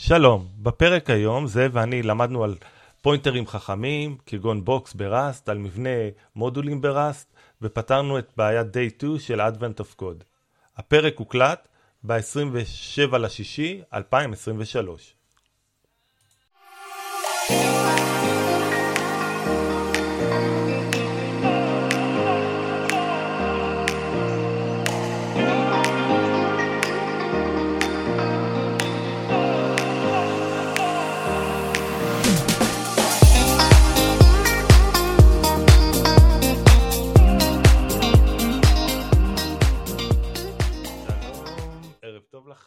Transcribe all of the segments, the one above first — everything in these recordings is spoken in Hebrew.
שלום, בפרק היום זאב ואני למדנו על פוינטרים חכמים, כגון Box ב Rust, על מבנה מודולים ב Rust, ופתרנו את בעיית Day 2 של Advent of Code. הפרק הוקלט ב-27 לשישי 2023.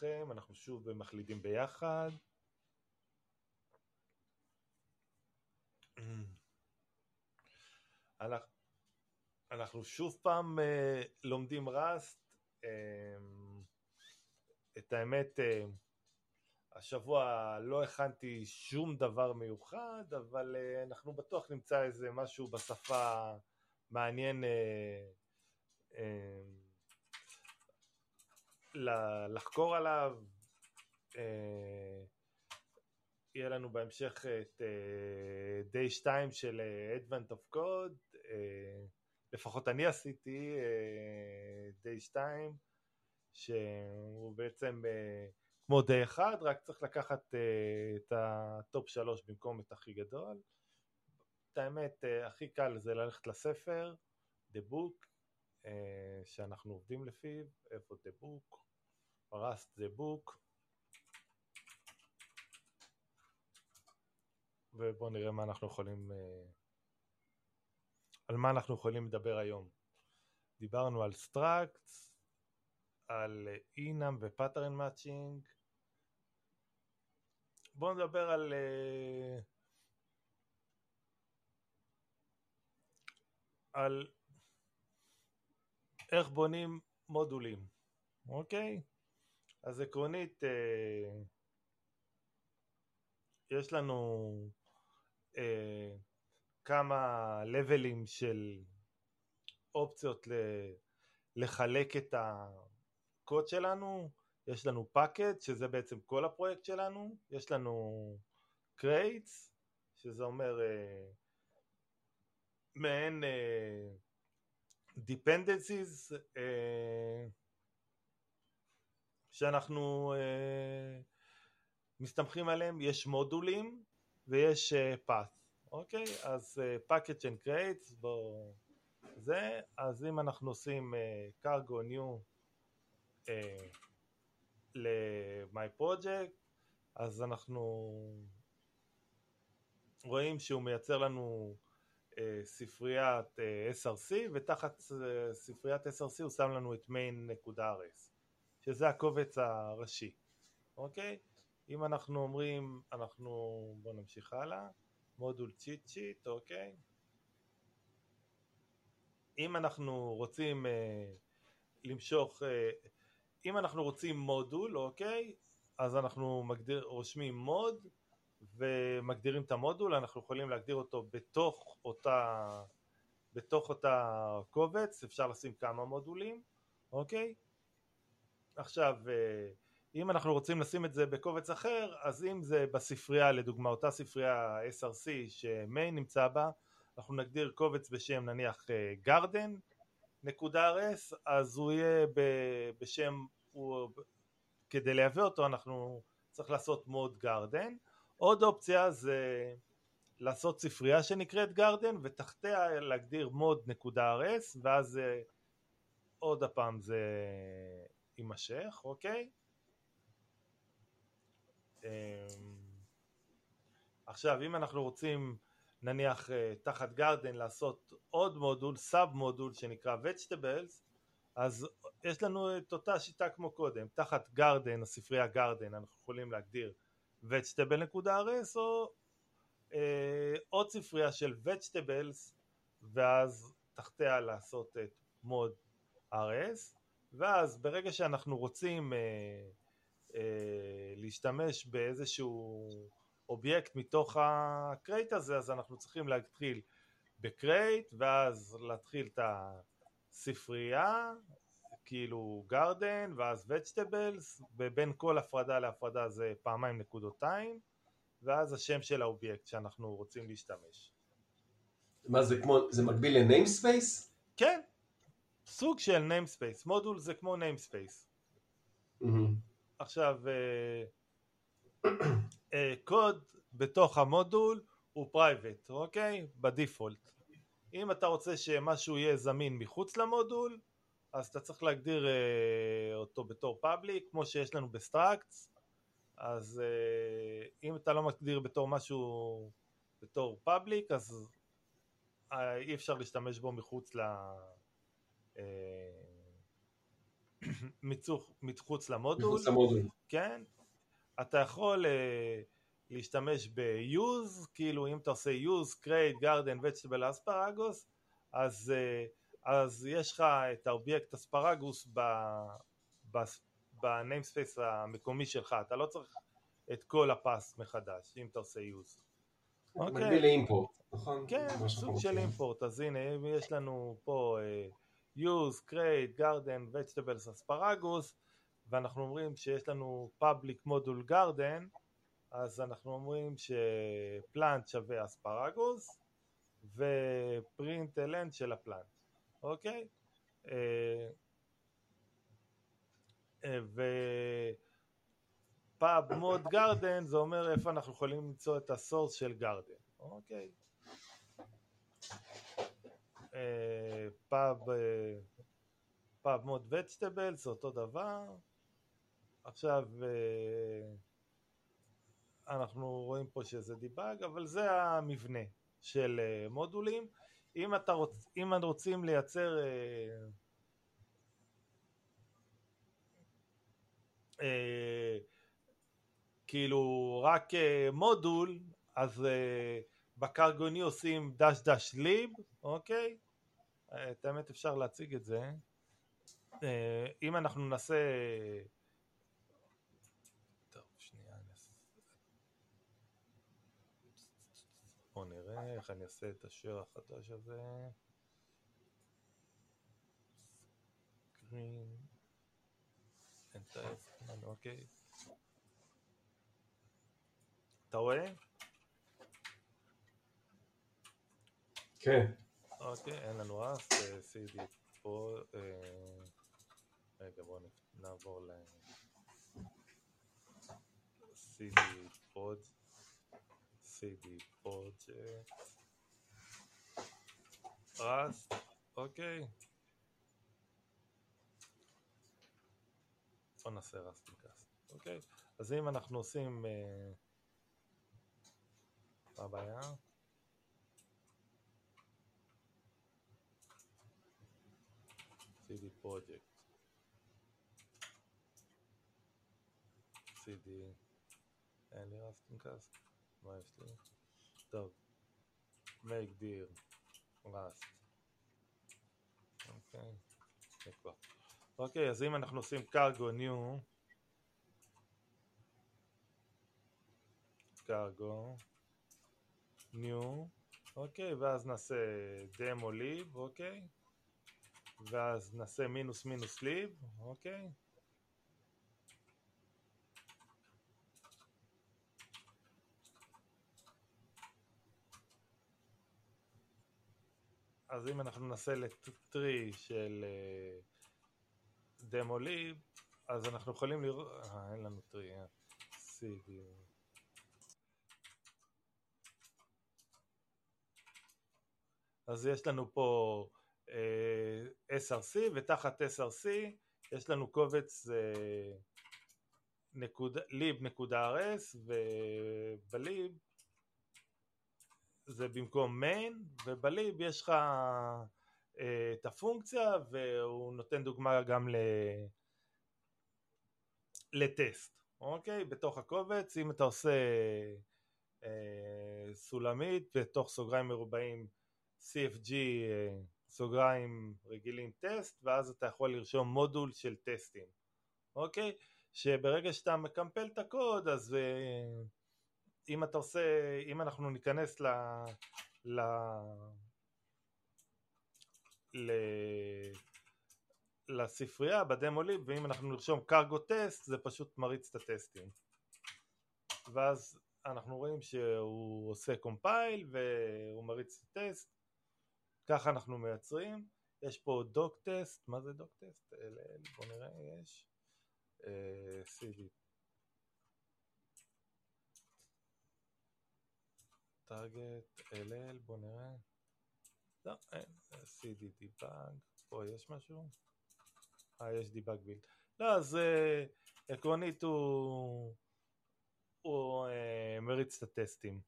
לכם, אנחנו שוב מחליטים ביחד. אנחנו, שוב פעם אה, לומדים ראסט. אה, את האמת, אה, השבוע לא הכנתי שום דבר מיוחד, אבל אנחנו בטוח נמצא איזה משהו בשפה מעניין לחקור עליו. אה, יהיה לנו בהמשך את אה, day 2 של אה, Advent of אה, לפחות אני עשיתי אה, day 2, שהוא בעצם אה, כמו day 1, רק צריך לקחת אה, את הטופ 3 במקום את הכי גדול. את האמת, אה, הכי קל זה ללכת לספר, The Book, אה, שאנחנו עובדים לפיו, איפה The Book, פה Rust The Book, ובואו נראה מה אנחנו יכולים, אה, על מה אנחנו יכולים לדבר היום. דיברנו על structs, על enum ו pattern matching. בואו נדבר על אה, על איך בונים מודולים, אוקיי? אז עקרונית אה, יש לנו אה, כמה לבלים של אופציות לחלק את הקוד שלנו, יש לנו פאקט שזה בעצם כל הפרויקט שלנו, יש לנו crates שזה אומר אה, מעין אה, dependencies אה, שאנחנו אה, מסתמכים עליהם, יש מודולים ויש אה, path, אוקיי? אז packages and crates, בואו זה, אז אם אנחנו עושים cargo new ל-my project, אז אנחנו רואים שהוא מייצר לנו ספריית אה, src ותחת אה, ספריית src הוא שם לנו את main.rs שזה הקובץ הראשי, אוקיי? אם אנחנו אומרים, אנחנו, בואו נמשיך הלאה, מודול צ'יט צ'יט, אוקיי? אם אנחנו רוצים אה, למשוך, אה, אם אנחנו רוצים מודול, אוקיי? אז אנחנו מגדיר, רושמים מוד ומגדירים את המודול, אנחנו יכולים להגדיר אותו בתוך אותה, בתוך אותה קובץ, אפשר לשים כמה מודולים, אוקיי? עכשיו, אה, אם אנחנו רוצים לשים את זה בקובץ אחר, אז אם זה בספרייה, לדוגמה אותה ספרייה src שמיין נמצא בה, אנחנו נגדיר קובץ בשם נניח גרדן נקודה rs, אז הוא יהיה בשם, הוא, כדי לייבא אותו אנחנו צריך לעשות מוד גרדן. עוד אופציה זה לעשות ספרייה שנקראת גרדן ותחתיה להגדיר מוד נקודה rs ואז אה, עוד הפעם זה יימשך, אוקיי? אמ, עכשיו אם אנחנו רוצים נניח אה, תחת גרדן לעשות עוד מודול, סאב מודול שנקרא vegetables אז יש לנו את אותה שיטה כמו קודם, תחת גרדן, הספרייה גרדן אנחנו יכולים להגדיר vegetable.rs או אה, עוד ספרייה של vegetables ואז תחתיה לעשות את מוד rs ואז ברגע שאנחנו רוצים אה, אה, להשתמש באיזשהו אובייקט מתוך ה crate הזה אז אנחנו צריכים להתחיל ב crate ואז להתחיל את הספרייה כאילו garden ואז vegetables ובין כל הפרדה להפרדה זה פעמיים נקודותיים ואז השם של האובייקט שאנחנו רוצים להשתמש. מה זה כמו, זה מקביל ל namespace? כן, סוג של namespace, מודול זה כמו namespace. Mm-hmm. עכשיו אה, אה, קוד בתוך המודול הוא private, אוקיי? ב default. אם אתה רוצה שמשהו יהיה זמין מחוץ למודול, אז אתה צריך להגדיר אה, אותו בתור public, כמו שיש לנו ב structs, אז אה, אם אתה לא מגדיר בתור משהו בתור public, אז אה, אי אפשר להשתמש בו מחוץ ל... מחוץ למודול, מחוץ למודול. כן, אתה יכול אה, להשתמש ב-use, כאילו אם אתה עושה use, crate, garden, vegetable, asparagus, אז, אה, אז יש לך את האובייקט asparagus ב namespace המקומי שלך, אתה לא צריך את כל ה path מחדש, אם אתה עושה use. אוקיי. מקביל לאימפורט, נכון? כן, סוג של אימפורט, אז הנה יש לנו פה uh, use, create, garden, vegetables, asparagus, ואנחנו אומרים שיש לנו public module garden, אז אנחנו אומרים שפלנט שווה אספרגוס ופרינט אלן של הפלנט, אוקיי? ו pub mod garden זה אומר איפה אנחנו יכולים למצוא את ה source של garden, אוקיי? pub pub mod vegetable זה אותו דבר עכשיו אנחנו רואים פה שזה debug, אבל זה המבנה של אה, מודולים. אם, אתה רוצ, אם רוצים לייצר אה, אה, כאילו רק אה, מודול, אז אה, בקרגוני עושים דש דש ליב, אוקיי? את האמת אפשר להציג את זה. אה, אם אנחנו נעשה בואו נראה איך אני אעשה את השיר החדש הזה. סקרין. אוקיי. אתה רואה? כן. אוקיי, אין לנו אף, CD פה, אה, רגע בואו נעבור ל... CD פוד. CD פרויקט רסט, אוקיי. בוא נעשה רסט מקאסט, אוקיי. אז אם אנחנו עושים אה, מה הבעיה? CD פרויקט CD אין לי רסט מקאסט מה יש לי? טוב, make dir rust אוקיי, אוקיי, אז אם אנחנו עושים cargo new cargo new אוקיי, ואז נעשה demo lib, אוקיי ואז נעשה מינוס מינוס lib, אוקיי אז אם אנחנו ננסה לטרי של דמו uh, ליב, אז אנחנו יכולים לראות, אה, אין לנו טרי, אה, CD. אז יש לנו פה אה, SRC, ותחת SRC יש לנו קובץ uh, נקוד, lib.rs, ובליב זה במקום main, ובליב יש לך אה, את הפונקציה, והוא נותן דוגמה גם ל... לטסט, אוקיי? בתוך הקובץ, אם אתה עושה אה, סולמית בתוך סוגריים מרובעים CFG אה, סוגריים רגילים טסט, ואז אתה יכול לרשום מודול של טסטים, אוקיי? שברגע שאתה מקמפל את הקוד, אז... אה, אם אתה עושה, אם אנחנו ניכנס ל... ל... ל... לספרייה בדמו-ליב, ואם אנחנו נרשום קרגו טסט זה פשוט מריץ את הטסטים. ואז אנחנו רואים שהוא עושה קומפייל והוא מריץ את הטסט, ככה אנחנו מייצרים. יש פה דוק טסט, מה זה דוק טסט? בוא נראה, יש. אה, CD. טארגט, LL, בוא נראה. לא, אין, CD דיבאג, פה יש משהו? אה, יש דיבאג בילד. לא, אז אה, עקרונית הוא, הוא אה, מריץ את הטסטים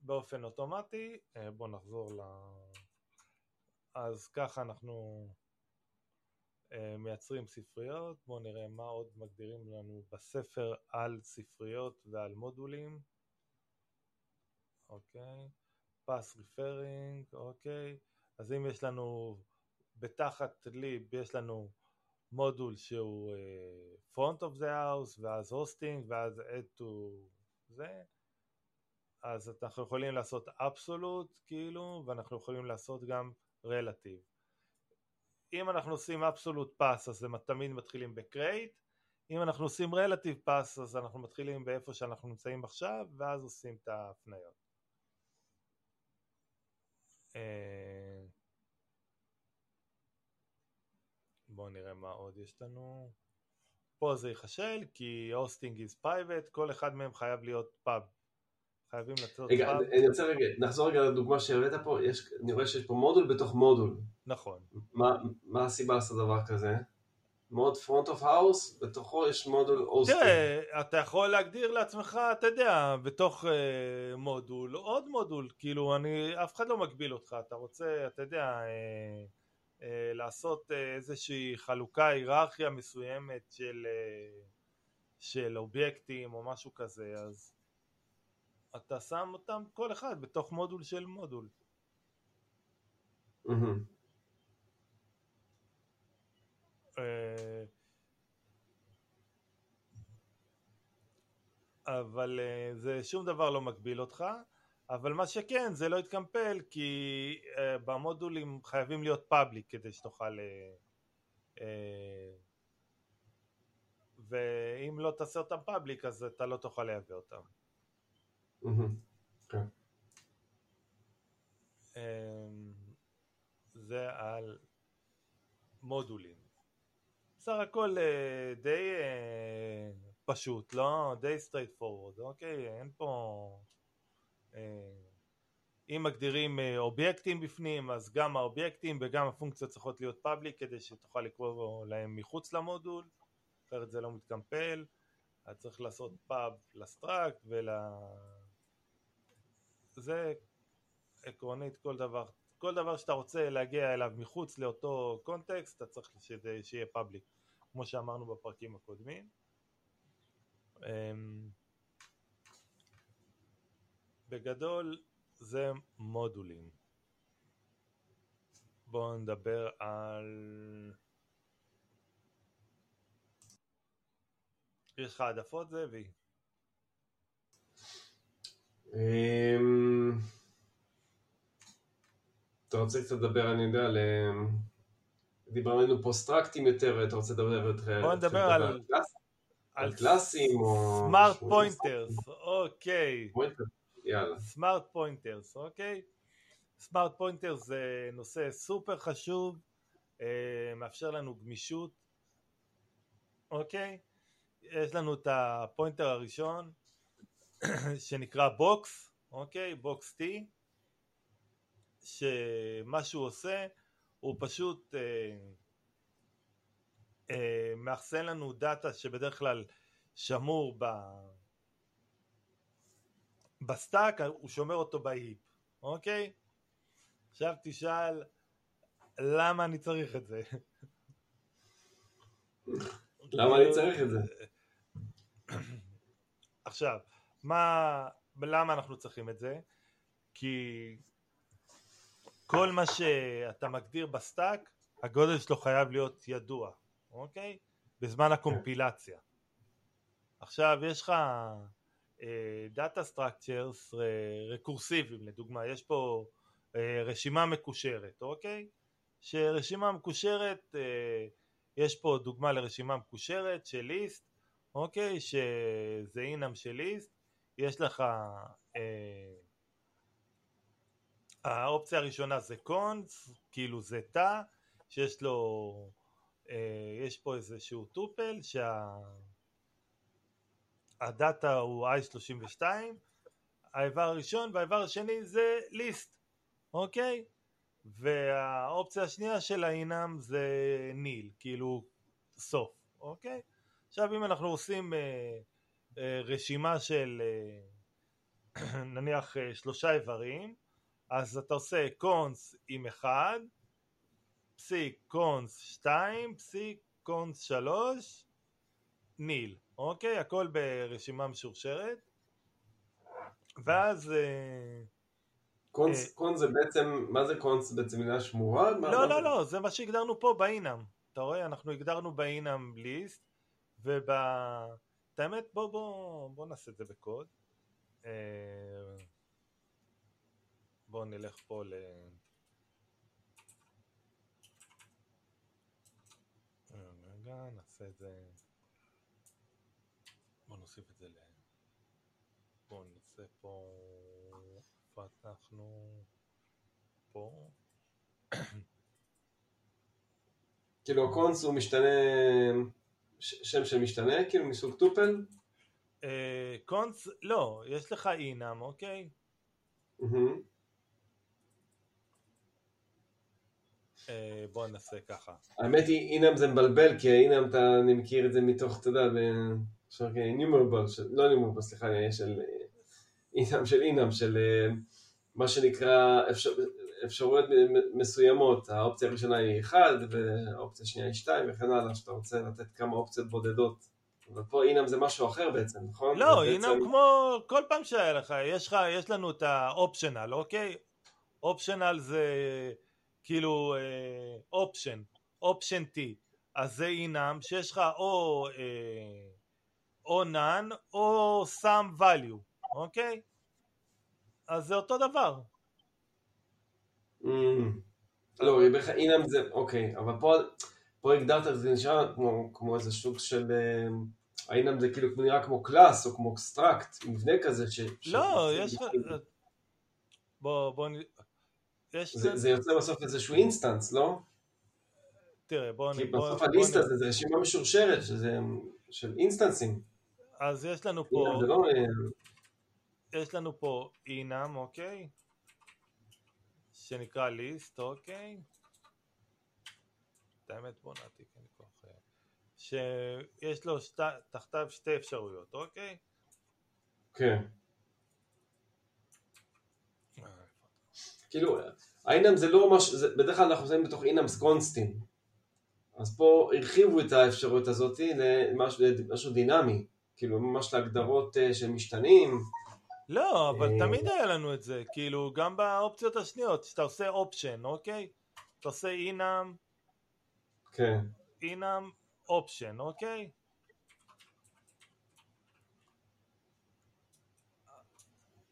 באופן אוטומטי. אה, בואו נחזור ל... אז ככה אנחנו אה, מייצרים ספריות. בואו נראה מה עוד מגדירים לנו בספר על ספריות ועל מודולים. אוקיי. פס ריפרינג, אוקיי. אז אם יש לנו בתחת ליב יש לנו מודול שהוא front of the house ואז hosting ואז add to זה אז אנחנו יכולים לעשות absolute כאילו ואנחנו יכולים לעשות גם relative אם אנחנו עושים absolute pass אז הם תמיד מתחילים ב-create אם אנחנו עושים relative pass אז אנחנו מתחילים באיפה שאנחנו נמצאים עכשיו ואז עושים את ההפניות בואו נראה מה עוד יש לנו. פה זה ייחשל כי הוסטינג is private, כל אחד מהם חייב להיות פאב. חייבים לצאת רגע, פאב. אני רוצה רגע, נחזור רגע לדוגמה שהבאת פה, יש, אני רואה שיש פה מודול בתוך מודול. נכון. מה, מה הסיבה לעשות דבר כזה? mod front of house, בתוכו יש מודול hosting. תראה, אתה יכול להגדיר לעצמך, אתה יודע, בתוך uh, מודול, עוד מודול, כאילו, אני, אף אחד לא מגביל אותך, אתה רוצה, אתה יודע, uh, אה, לעשות אה, איזושהי חלוקה, היררכיה מסוימת של, אה, של אובייקטים או משהו כזה, אז אתה שם אותם כל אחד בתוך מודול של מודול. אבל זה שום דבר לא מגביל אותך. אבל מה שכן זה לא יתקמפל כי uh, במודולים חייבים להיות פאבליק כדי שתוכל ואם לא תעשה אותם public אז אתה לא תוכל לייבא אותם. כן. Um, זה על מודולים. בסך הכל uh, די uh, פשוט, לא? די straight forward, אוקיי? אין פה... אה, אם מגדירים אה, אובייקטים בפנים אז גם האובייקטים וגם הפונקציות צריכות להיות public כדי שתוכל לקרוא להם מחוץ למודול אחרת זה לא מתקמפל אז צריך לעשות pub ל struct ול... זה עקרונית כל דבר כל דבר שאתה רוצה להגיע אליו מחוץ לאותו context אתה צריך שזה, שיהיה public כמו שאמרנו בפרקים הקודמים אמ, בגדול זה מודולים. בואו נדבר על... יש לך העדפות זאבי? אמ, אתה רוצה קצת לדבר, אני יודע, על... דיברנו פה סטרקטים יותר, אתה רוצה לדבר יותר... בוא נדבר על... על קלאסים או... סמארט פוינטרס, אוקיי. יאללה. smart pointers, אוקיי? smart pointers זה נושא סופר חשוב, אה, מאפשר לנו גמישות, אוקיי? יש לנו את ה pointer הראשון שנקרא box, אוקיי? box T, שמה שהוא עושה הוא פשוט אה, אה, מאחסן לנו data שבדרך כלל שמור ב... ב stack הוא שומר אותו ב heap, אוקיי? עכשיו תשאל למה אני צריך את זה. למה אני צריך את זה? עכשיו, מה, למה אנחנו צריכים את זה? כי כל מה שאתה מגדיר ב stack, הגודל שלו חייב להיות ידוע, אוקיי? בזמן הקומפילציה. עכשיו, יש לך data structures רקורסיביים לדוגמה יש פה uh, רשימה מקושרת אוקיי שרשימה מקושרת, אה, יש פה דוגמה לרשימה מקושרת של list, אוקיי, שזה enum של list, יש לך, אה, האופציה הראשונה זה cons, כאילו זה תא, שיש לו, אה, יש פה איזשהו טופל שהדאטה הוא i32, האיבר הראשון והאיבר השני זה ליסט, אוקיי? והאופציה השנייה של האינם זה ניל, כאילו סוף, אוקיי? עכשיו אם אנחנו עושים אה, אה, רשימה של אה, נניח אה, שלושה איברים, אז אתה עושה cons עם אחד, פסיק cons שתיים, פסיק cons שלוש, nil, אוקיי? הכל ברשימה משורשרת, ואז... אה, cons, אה, cons זה בעצם, מה זה cons? בעצם מילה שמורה? לא, מה לא, זה? לא, זה מה שהגדרנו פה ב enum. אתה רואה? אנחנו הגדרנו ב enum list, וב... את האמת, בוא, בוא, בוא נעשה את זה בקוד. אה, בוא נלך פה ל... אה, רגע, נעשה את זה... בוא נוסיף את זה ל... בוא נעשה פה... פתחנו... פה... כאילו הקונס הוא משתנה, שם של משתנה, כאילו מסוג טופל? אה, קונס, לא, יש לך אינם, אוקיי? מהמם. אה, בוא נעשה ככה. האמת היא, אינם זה מבלבל, כי אינם, אתה, אני מכיר את זה מתוך, אתה יודע, אפשר נימרבל, לא נימרבל, סליחה, של אה, אינם של אינם, של אה, מה שנקרא אפשר, אפשרויות מסוימות, האופציה הראשונה היא 1 והאופציה השנייה היא 2 וכן הלאה, שאתה רוצה לתת כמה אופציות בודדות. אבל פה אינם זה משהו אחר בעצם, נכון? לא, אינם בעצם- כמו כל פעם שהיה לך, יש לך, יש לנו את האופשנל, אוקיי? אופשנל זה כאילו אופשן, אופשן T, אז זה אינם שיש לך או אה, או none או some value, אוקיי? אז זה אותו דבר. Mm. לא, אינם זה, אוקיי, אבל פה, פה הגדרת, זה נשאר כמו, כמו איזה סוג של, אה, ה enum זה כאילו נראה כמו class או כמו a struct, מבנה כזה ש... לא, ש- יש לך... בוא, בוא, יש... זה, זה יוצא בסוף איזשהו instance, לא? תראה, בוא... כי בוא- בסוף ה list הזה זה רשימה משורשרת, שזה של instance־ים. אז יש לנו פה... enum זה לא... אה, יש לנו פה enum, אוקיי? שנקרא ליסט, אוקיי? את האמת בוא נעתיק, אין לי כוח. אה, שיש לו שת, תחתיו שתי אפשרויות, אוקיי? כן. כאילו, האינם זה לא ממש, זה, בדרך כלל אנחנו שמים בתוך אינמס קונסטים. אז פה הרחיבו את האפשרות הזאת למשהו, למשהו דינמי. כאילו, ממש להגדרות אה, של משתנים. לא, אבל אה, תמיד היה לנו את זה, כאילו גם באופציות השניות, שאתה עושה option, אוקיי? אתה עושה enum, כן. enum, option, אוקיי?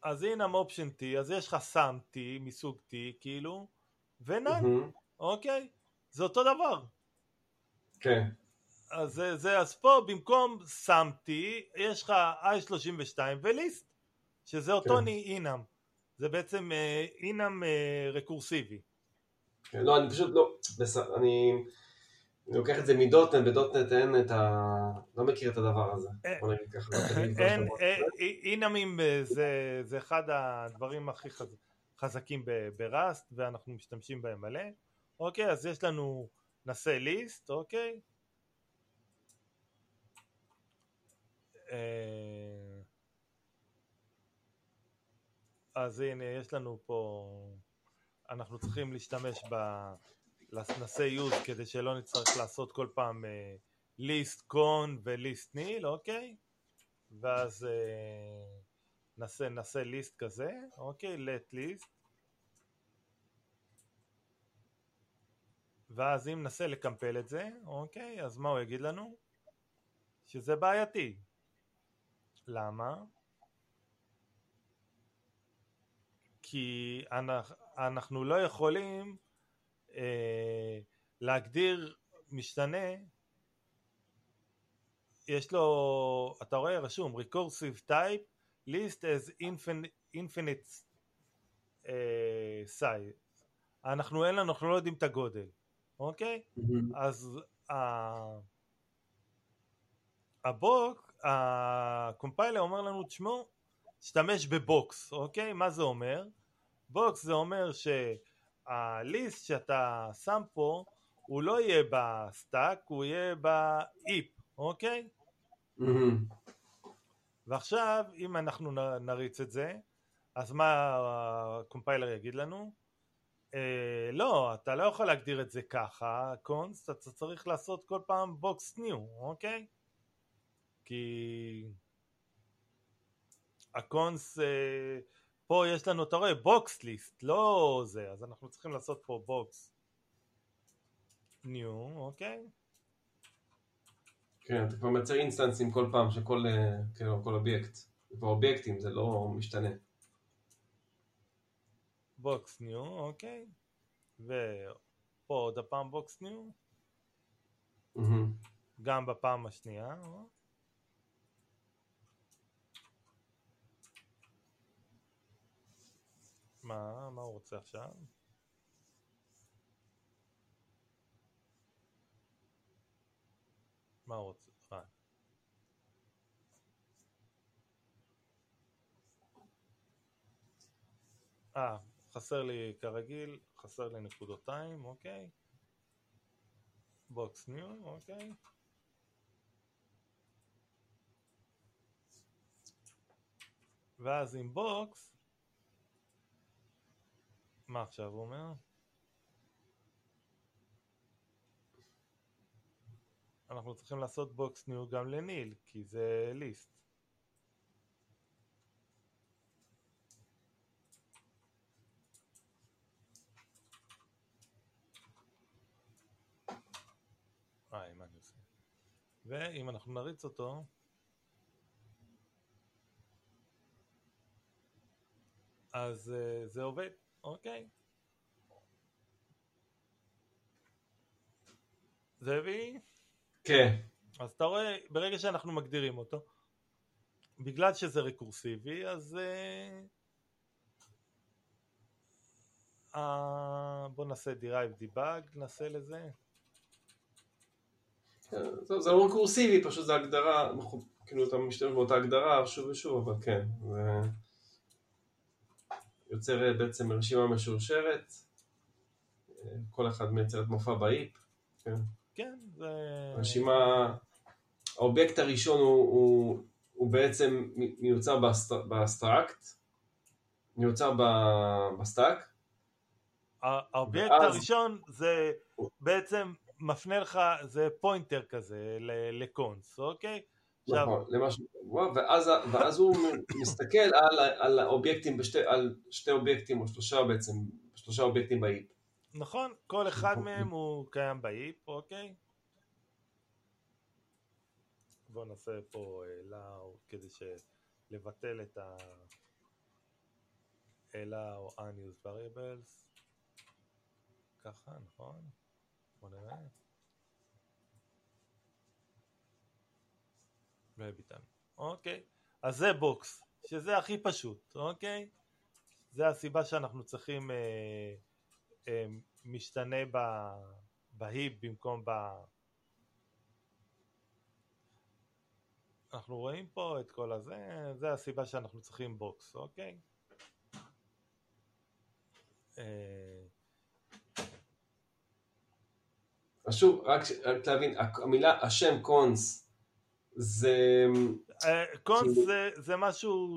אז enum option T, אז יש לך some T מסוג T, כאילו, ו none, מהמם. אוקיי? זה אותו דבר. כן. אז זה, זה, אז פה במקום שמתי, יש לך i32 וליסט, שזה אותו כן. אינם. זה בעצם אה, אינם אה, רקורסיבי. כן. לא, אני פשוט לא, בס... אני... אני לוקח את זה מדוטנט, בדוטנט אין את ה... לא מכיר את הדבר הזה. אה, בוא נגיד ככה. תמיד אין, אה. אינמים אה, זה, אחד הדברים הכי חז, חזקים בראסט ואנחנו משתמשים בהם מלא. אוקיי, אז יש לנו נעשה ליסט, אוקיי? אה, אז הנה יש לנו פה, אנחנו צריכים להשתמש ב... נעשה use כדי שלא נצטרך לעשות כל פעם ליסט קון וליסט ניל, אוקיי? ואז אה, נעשה, נעשה ליסט כזה, אוקיי? let list ואז אם ננסה לקמפל את זה, אוקיי? אז מה הוא יגיד לנו? שזה בעייתי. למה? כי אנחנו, לא יכולים אה, להגדיר משתנה, יש לו, אתה רואה רשום recursive type list as infinite, infinite uh, size. אנחנו אין לנו, אנחנו לא יודעים את הגודל, אוקיי? מהמם. אז ה... ה box, הקומפיילר אומר לנו, תשמעו, תשתמש ב box, אוקיי? מה זה אומר? box זה אומר שה list שאתה שם פה הוא לא יהיה ב stack, הוא יהיה ב heap, אוקיי? מהמם. ועכשיו אם אנחנו נריץ את זה, אז מה הקומפיילר יגיד לנו? אה, לא, אתה לא יכול להגדיר את זה ככה, cons, אתה צריך לעשות כל פעם box new, אוקיי? כי ה cons, אה, פה יש לנו, אתה רואה, box list, לא זה, אז אנחנו צריכים לעשות פה box new, אוקיי? כן, אתה כבר מייצר אינסטנסים כל פעם של כל, אה, כאילו, כל אובייקט. זה כבר אובייקטים, זה לא משתנה. Box new, אוקיי? ופה עוד הפעם Box new, מהמם. גם בפעם השנייה. אה? מה, מה הוא רוצה עכשיו? מה הוא רוצה? אה. אה, חסר לי כרגיל, חסר לי נקודותיים, אוקיי. Box new, אוקיי. ואז עם Box, מה עכשיו הוא אומר? אנחנו צריכים לעשות בוקס ניו גם לניל, כי זה ליסט. איי, מה אני עושה? ואם אנחנו נריץ אותו, אז uh, זה עובד, אוקיי. זאבי, כן. אז אתה רואה, ברגע שאנחנו מגדירים אותו, בגלל שזה רקורסיבי, אז uh, בוא נעשה derive debug, נעשה לזה. כן, טוב, זה לא רקורסיבי, פשוט זה הגדרה, אנחנו- כאילו אתה משתמש באותה הגדרה שוב ושוב, אבל כן, זה יוצר אה, בעצם רשימה משורשרת, אה, כל אחד מייצר את מופע באיפ, כן. כן, זה... רשימה, האובייקט הראשון הוא, הוא, הוא בעצם מיוצר באסט- באסטרקט, מיוצר ב stack, האובייקט ואז- הראשון זה בעצם מפנה לך, זה pointer כזה ל Cons, אוקיי? עכשיו, נכון, למשהו, ואז, ואז הוא מסתכל על, על האובייקטים, בשתי, על שתי אובייקטים או שלושה בעצם, שלושה אובייקטים ב heap. נכון, כל אחד נכון. מהם הוא קיים ב heap, אוקיי? בוא נעשה פה allow כדי לבטל את ה... allow unused variables ככה, נכון? בוא נראה וביטלנו, אוקיי אז זה Box, שזה הכי פשוט, אוקיי? זה הסיבה שאנחנו צריכים אה, אה, משתנה ב, ב heap במקום ב... אנחנו רואים פה את כל הזה, זה הסיבה שאנחנו צריכים Box, אוקיי? אה, אז שוב, רק, רק להבין, המילה, השם Cons, זה, אה, Cons כאילו- זה, זה משהו,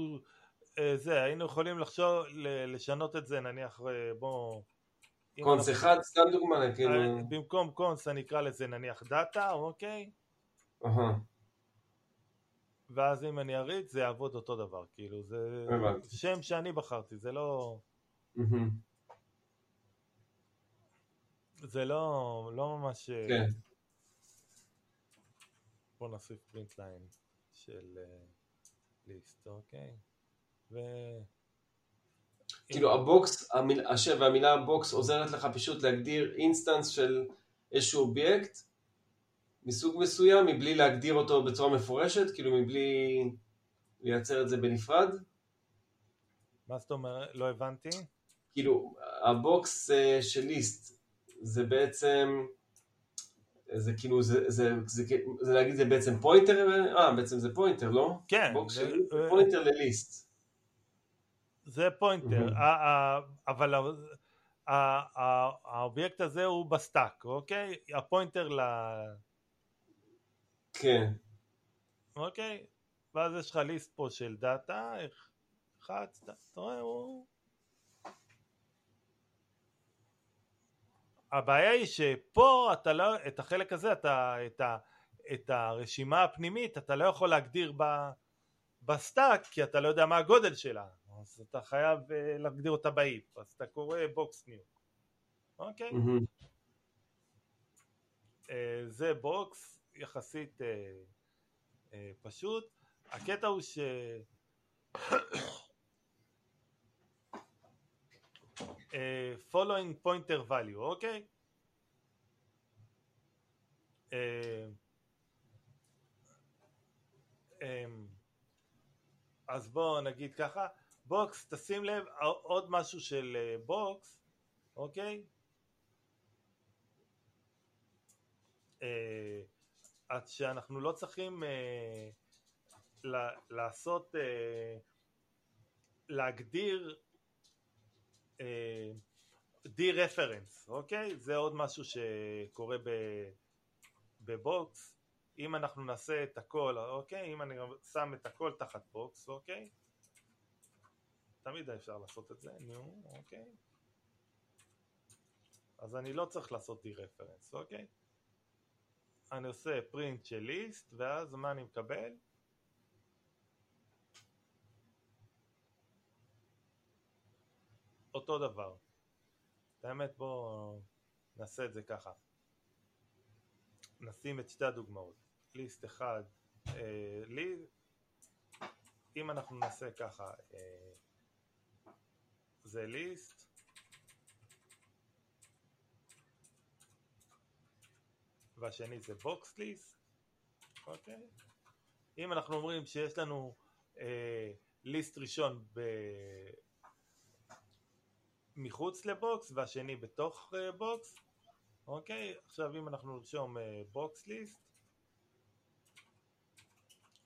אה, זה, היינו יכולים לחשוב, ל- לשנות את זה נניח, אה, בוא... אם Cons אנחנו- אחד, סתם דוגמה, כאילו, במקום Cons אני אקרא לזה נניח data, אוקיי? אהה, ואז אם אני אריץ זה יעבוד אותו דבר, כאילו זה. שם שאני בחרתי, זה לא, זה לא, לא ממש, כן, בוא נוסיף print line של list, אוקיי? ו... כאילו ה Box, המיל, השם והמילה Box עוזרת לך פשוט להגדיר instance של איזשהו אובייקט מסוג מסוים מבלי להגדיר אותו בצורה מפורשת, כאילו מבלי לייצר את זה בנפרד. מה זאת אומרת? לא הבנתי. כאילו, ה Box אה, של list זה בעצם, זה כאילו, זה, זה, זה, זה, זה להגיד זה בעצם pointer, אה, בעצם זה pointer, לא? כן. זה- אה, pointer ל list. זה pointer, אבל האובייקט הזה הוא ב stack, אוקיי? ה pointer ל... כן. אוקיי? ואז יש לך list פה של data, אחד, אתה רואה, הוא... הבעיה היא שפה אתה לא, את החלק הזה, אתה, את, ה, את הרשימה הפנימית, אתה לא יכול להגדיר ב, ב stack, כי אתה לא יודע מה הגודל שלה, אז אתה חייב אה, להגדיר אותה ב heap, אז אתה קורא Box new, אוקיי? אה, זה Box יחסית אה, פשוט. הקטע הוא ש... אה, following pointer value, אוקיי? אה, אמ, אז בואו נגיד ככה, Box, תשים לב, עוד משהו של אה, Box, אוקיי? אה, אז שאנחנו לא צריכים אה, לעשות, אה, להגדיר אה, dereference, אוקיי? זה עוד משהו שקורה ב Box. אם אנחנו נעשה את הכל, אוקיי? אם אני שם את הכל תחת Box, אוקיי? תמיד אפשר לעשות את זה, נו, אוקיי? אז אני לא צריך לעשות די-רפרנס, אוקיי? אני עושה פרינט של ליסט, ואז מה אני מקבל? אותו דבר. האמת בואו נעשה את זה ככה. נשים את שתי הדוגמאות. ליסט אחד, אה, לי, אם אנחנו נעשה ככה, אה, זה list, והשני זה Box list, אוקיי? אם אנחנו אומרים שיש לנו אה, list ראשון ב... מחוץ ל Box והשני בתוך אה, Box, אוקיי? עכשיו אם אנחנו נרשום אה, Box list,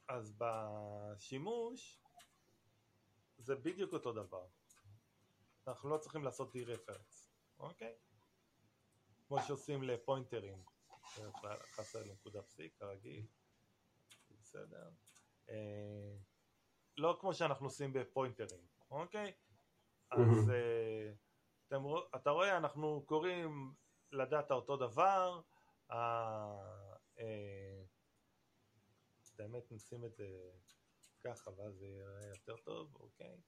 אז בשימוש זה בדיוק אותו דבר. אנחנו לא צריכים לעשות די רפרנס, אוקיי? כמו שעושים לפוינטרים. חסר נקודה פסיק, כרגיל. בסדר. אה, לא כמו שאנחנו עושים בפוינטרים, אוקיי? אז אה, אתם, אתה רואה, אנחנו קוראים לדאטה אותו דבר, אה, באמת נשים את זה ככה ואז זה יראה יותר טוב, אוקיי?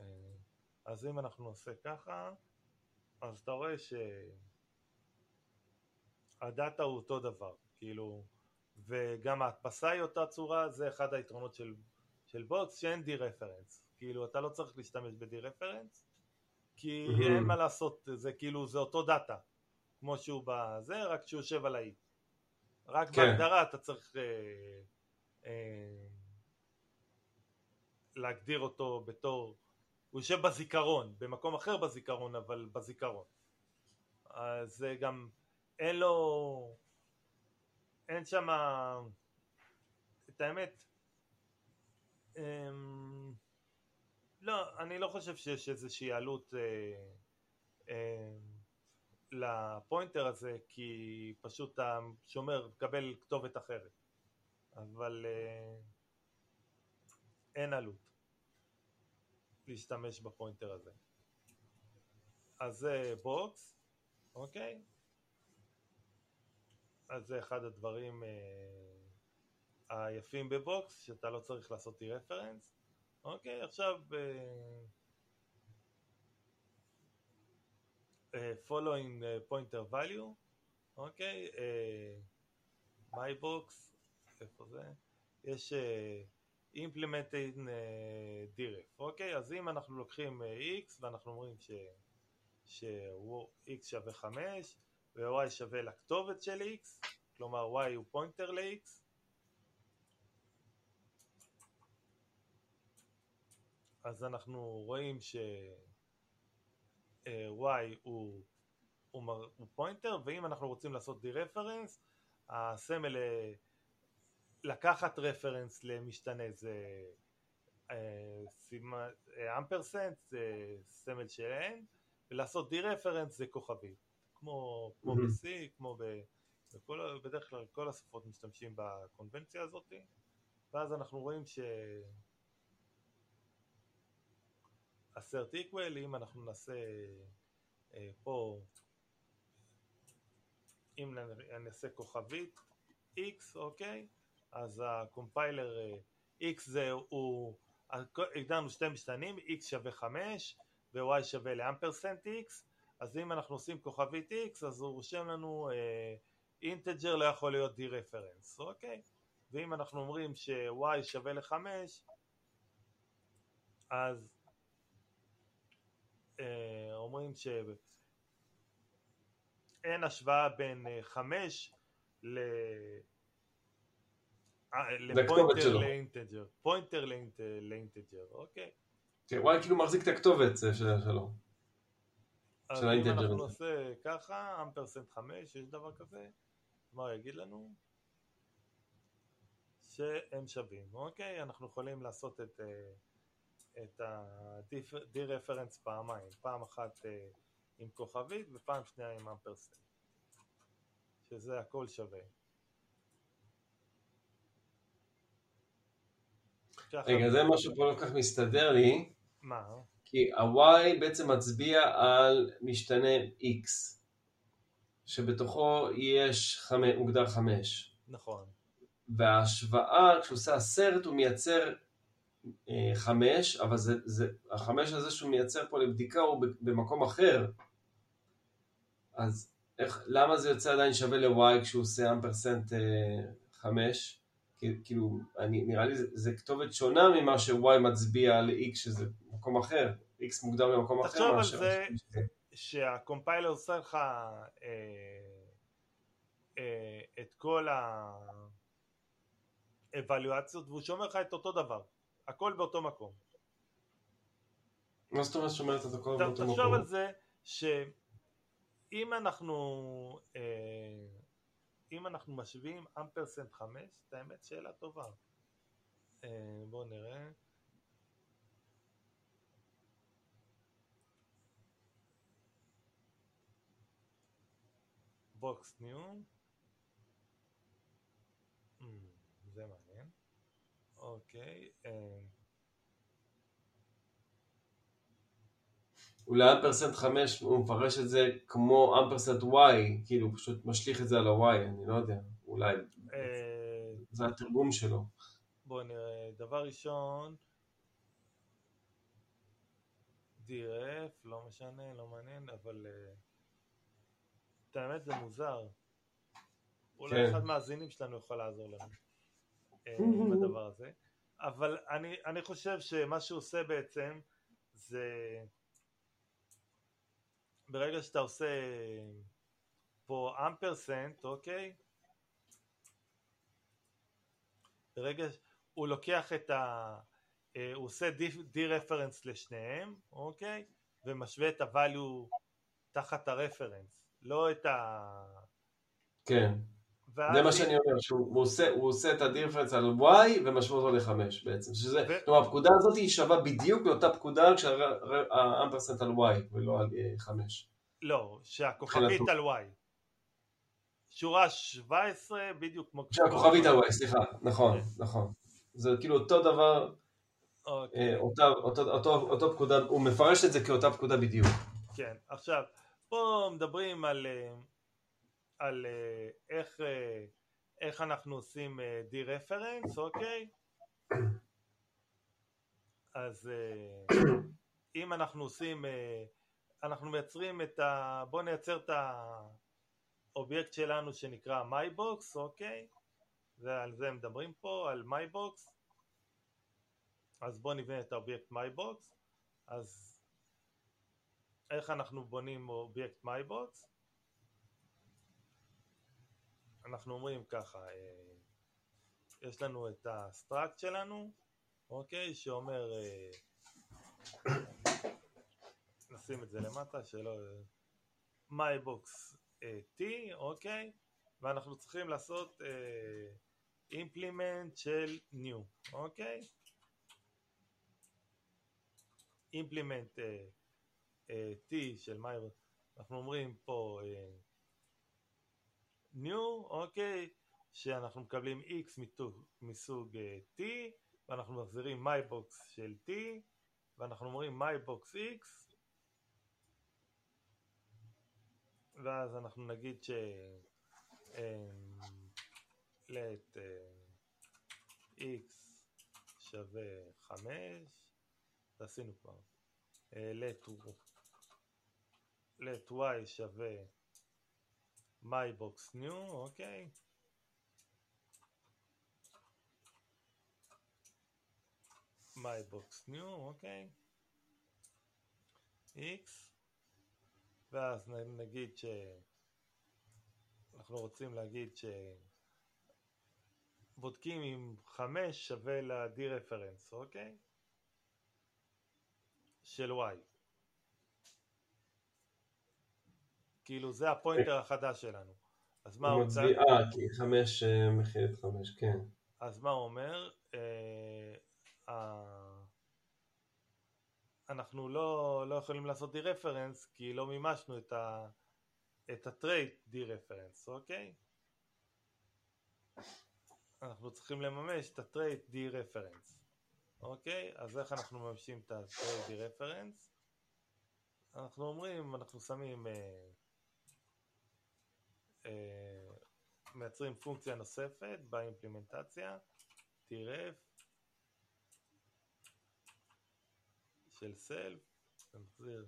אה, אז אם אנחנו נעשה ככה, אז אתה רואה שה data הוא אותו דבר, כאילו, וגם ההדפסה היא אותה צורה, זה אחד היתרונות של, של Box, שאין dereference, כאילו אתה לא צריך להשתמש reference, כי Mhm. אין מה לעשות, זה כאילו, זה אותו data, כמו שהוא בזה, רק שהוא יושב על האי. רק כן. בהגדרה אתה צריך אה, אה, להגדיר אותו בתור, הוא יושב בזיכרון, במקום אחר בזיכרון, אבל בזיכרון. אז זה גם, אין לו, אין שם, את האמת, אמ, לא, אני לא חושב שיש איזושהי עלות אה, אה, ל pointer הזה, כי פשוט השומר מקבל כתובת אחרת, אבל אה, אין עלות להשתמש ב pointer הזה. אז זה box, אוקיי? אז זה אחד הדברים אה, היפים ב box, שאתה לא צריך לעשות dereference. אוקיי, עכשיו אה, אה, following אה, pointer value, אוקיי, אה, my box, איפה זה? יש implemented אה, direct, אוקיי? אז אם אנחנו לוקחים x ואנחנו אומרים ש... ש-x שווה 5 ו-y שווה לכתובת של x, כלומר y הוא פוינטר ל-x, אז אנחנו רואים ש... y הוא, הוא, מר, הוא pointer ואם אנחנו רוצים לעשות dereference הסמל לקחת reference למשתנה זה ampersand זה סמל של and ולעשות dereference זה כוכבית כמו, כמו mm-hmm. ב-C כמו ב... בכל, בדרך כלל כל השפות משתמשים בקונבנציה הזאת ואז אנחנו רואים ש... assert equal, אם אנחנו נעשה אה, פה, אם נעשה כוכבית x, אוקיי? אז הקומפיילר אה, x זה, הוא, הגדרנו שתי משתנים, x שווה 5 ו-y שווה לאמפרסנט x, אז אם אנחנו עושים כוכבית x, אז הוא רושם לנו integer אה, לא יכול להיות dereference, אוקיי? ואם אנחנו אומרים ש-y שווה ל-5, אז אומרים שאין השוואה בין אה, חמש ל... אה, ל pointer ל integer, pointer ל integer, אוקיי? וואי כאילו מחזיק את הכתובת שלו. אז אם אנחנו נעשה ככה, אמפרסנט חמש, יש דבר כזה, מה יגיד לנו? שהם שווים, אוקיי? אנחנו יכולים לעשות את... את ה-D-Reference פעמיים, פעם אחת uh, עם כוכבית ופעם שנייה עם אמפרסנט, שזה הכל שווה. רגע, זה משהו פה לא כל כך מסתדר לי. מה? כי ה-Y בעצם מצביע על משתנה X, שבתוכו יש חמש, מוגדר 5. נכון. וההשוואה, כשהוא עושה הסרט, הוא מייצר חמש, אבל זה, זה, החמש הזה שהוא מייצר פה לבדיקה הוא במקום אחר. אז איך, למה זה יוצא עדיין שווה ל-y כשהוא עושה אמפרסנט אה, חמש? כאילו, אני, נראה לי זה, זה כתובת שונה ממה ש-y מצביע ל-x שזה מקום אחר, x מוגדר במקום אחר. תחשוב על זה שהקומפיילר עושה לך אה, אה, את כל האבלואציות והוא שומר לך את אותו דבר. הכל באותו מקום. מה זאת אומרת שומרת את הכל באותו מקום? תחשוב על זה שאם אנחנו אה, אם אנחנו משווים ampersand 5, את האמת שאלה טובה. אה, בואו נראה. box new. Hmm, זה מעניין. אוקיי. אה, אולי ampersand 5 הוא מפרש את זה כמו ampersand y, כאילו הוא פשוט משליך את זה על ה-y, אני לא יודע, אולי אה, זה התרגום שלו. בוא נראה, דבר ראשון, DRF, לא משנה, לא מעניין, אבל אה, את האמת זה מוזר. אולי כן. אחד מהאזינים שלנו יכול לעזור לנו. עם הדבר הזה, אבל אני, אני חושב שמה שהוא עושה בעצם זה ברגע שאתה עושה פה אמפרסנט, אוקיי? ברגע הוא לוקח את ה... אה, הוא עושה די-רפרנס לשניהם, אוקיי? ומשווה את ה-value תחת הרפרנס, לא את ה... כן. זה מה שאני אומר, שהוא עושה, הוא עושה את הדיפרנס על y ומשווה אותו ל-5 בעצם, שזה, ו... כלומר הפקודה הזאת היא שווה בדיוק לאותה פקודה כשהאמפרסנט על y ולא על 5. אה, לא, שהכוכבית על y. שורה 17 בדיוק כמו... שהכוכבית על y, סליחה, נכון, כן. נכון. זה כאילו אותו דבר, אוקיי. אה, אותו, פקודה, הוא מפרש את זה כאותה פקודה בדיוק. כן, עכשיו, פה מדברים על... על אה, איך, אה, איך אנחנו עושים די-רפרנס, אה, אוקיי? אז אם אנחנו עושים, אנחנו מייצרים את ה... בואו נייצר את האובייקט שלנו שנקרא MyBox, אוקיי? ועל זה מדברים פה, על MyBox. אז בואו נבנה את האובייקט MyBox, אז איך אנחנו בונים אובייקט MyBox? אנחנו אומרים ככה, אה, יש לנו את ה struct שלנו, אוקיי, שאומר, אה, נשים את זה למטה, שלא, MyBox אה, T, אוקיי, ואנחנו צריכים לעשות implement של new, אוקיי? implement T של MyBox, אנחנו אומרים פה new, אוקיי, שאנחנו מקבלים x מסוג t, ואנחנו מחזירים mybox של t, ואנחנו אומרים mybox x, ואז אנחנו נגיד ש... let x שווה 5, זה עשינו כבר, let, let y שווה mybox new, אוקיי? mybox new, אוקיי? x ואז נגיד ש... אנחנו רוצים להגיד ש... בודקים אם 5 שווה ל-d reference, אוקיי? של y. כאילו זה ה pointer החדש שלנו. אז מה הוא מצביע? אה, כי חמש אה, מכיל חמש, כן. אז מה הוא אומר? אה, אה, אנחנו לא, לא יכולים לעשות dereference כי לא מימשנו את, ה, את ה trait dereference, אוקיי? אנחנו צריכים לממש את ה trait dereference, אוקיי? אז איך אנחנו מממשים את הטרייט די-רפרנס? אנחנו אומרים, אנחנו שמים... אה, אה, מייצרים פונקציה נוספת באימפלימנטציה, טירף של סלף, נחזיר.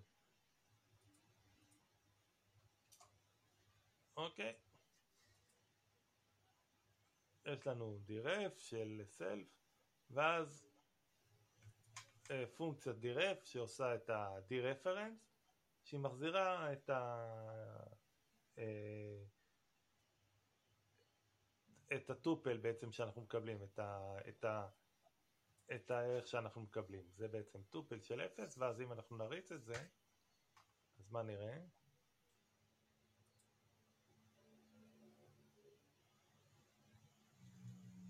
אוקיי. יש לנו דירף של סלף, ואז אה, פונקציית דירף שעושה את ה-D-Reference, שהיא מחזירה את ה... את הטופל בעצם שאנחנו מקבלים, את, ה, את, ה, את הערך שאנחנו מקבלים. זה בעצם טופל של 0, ואז אם אנחנו נריץ את זה, אז מה נראה?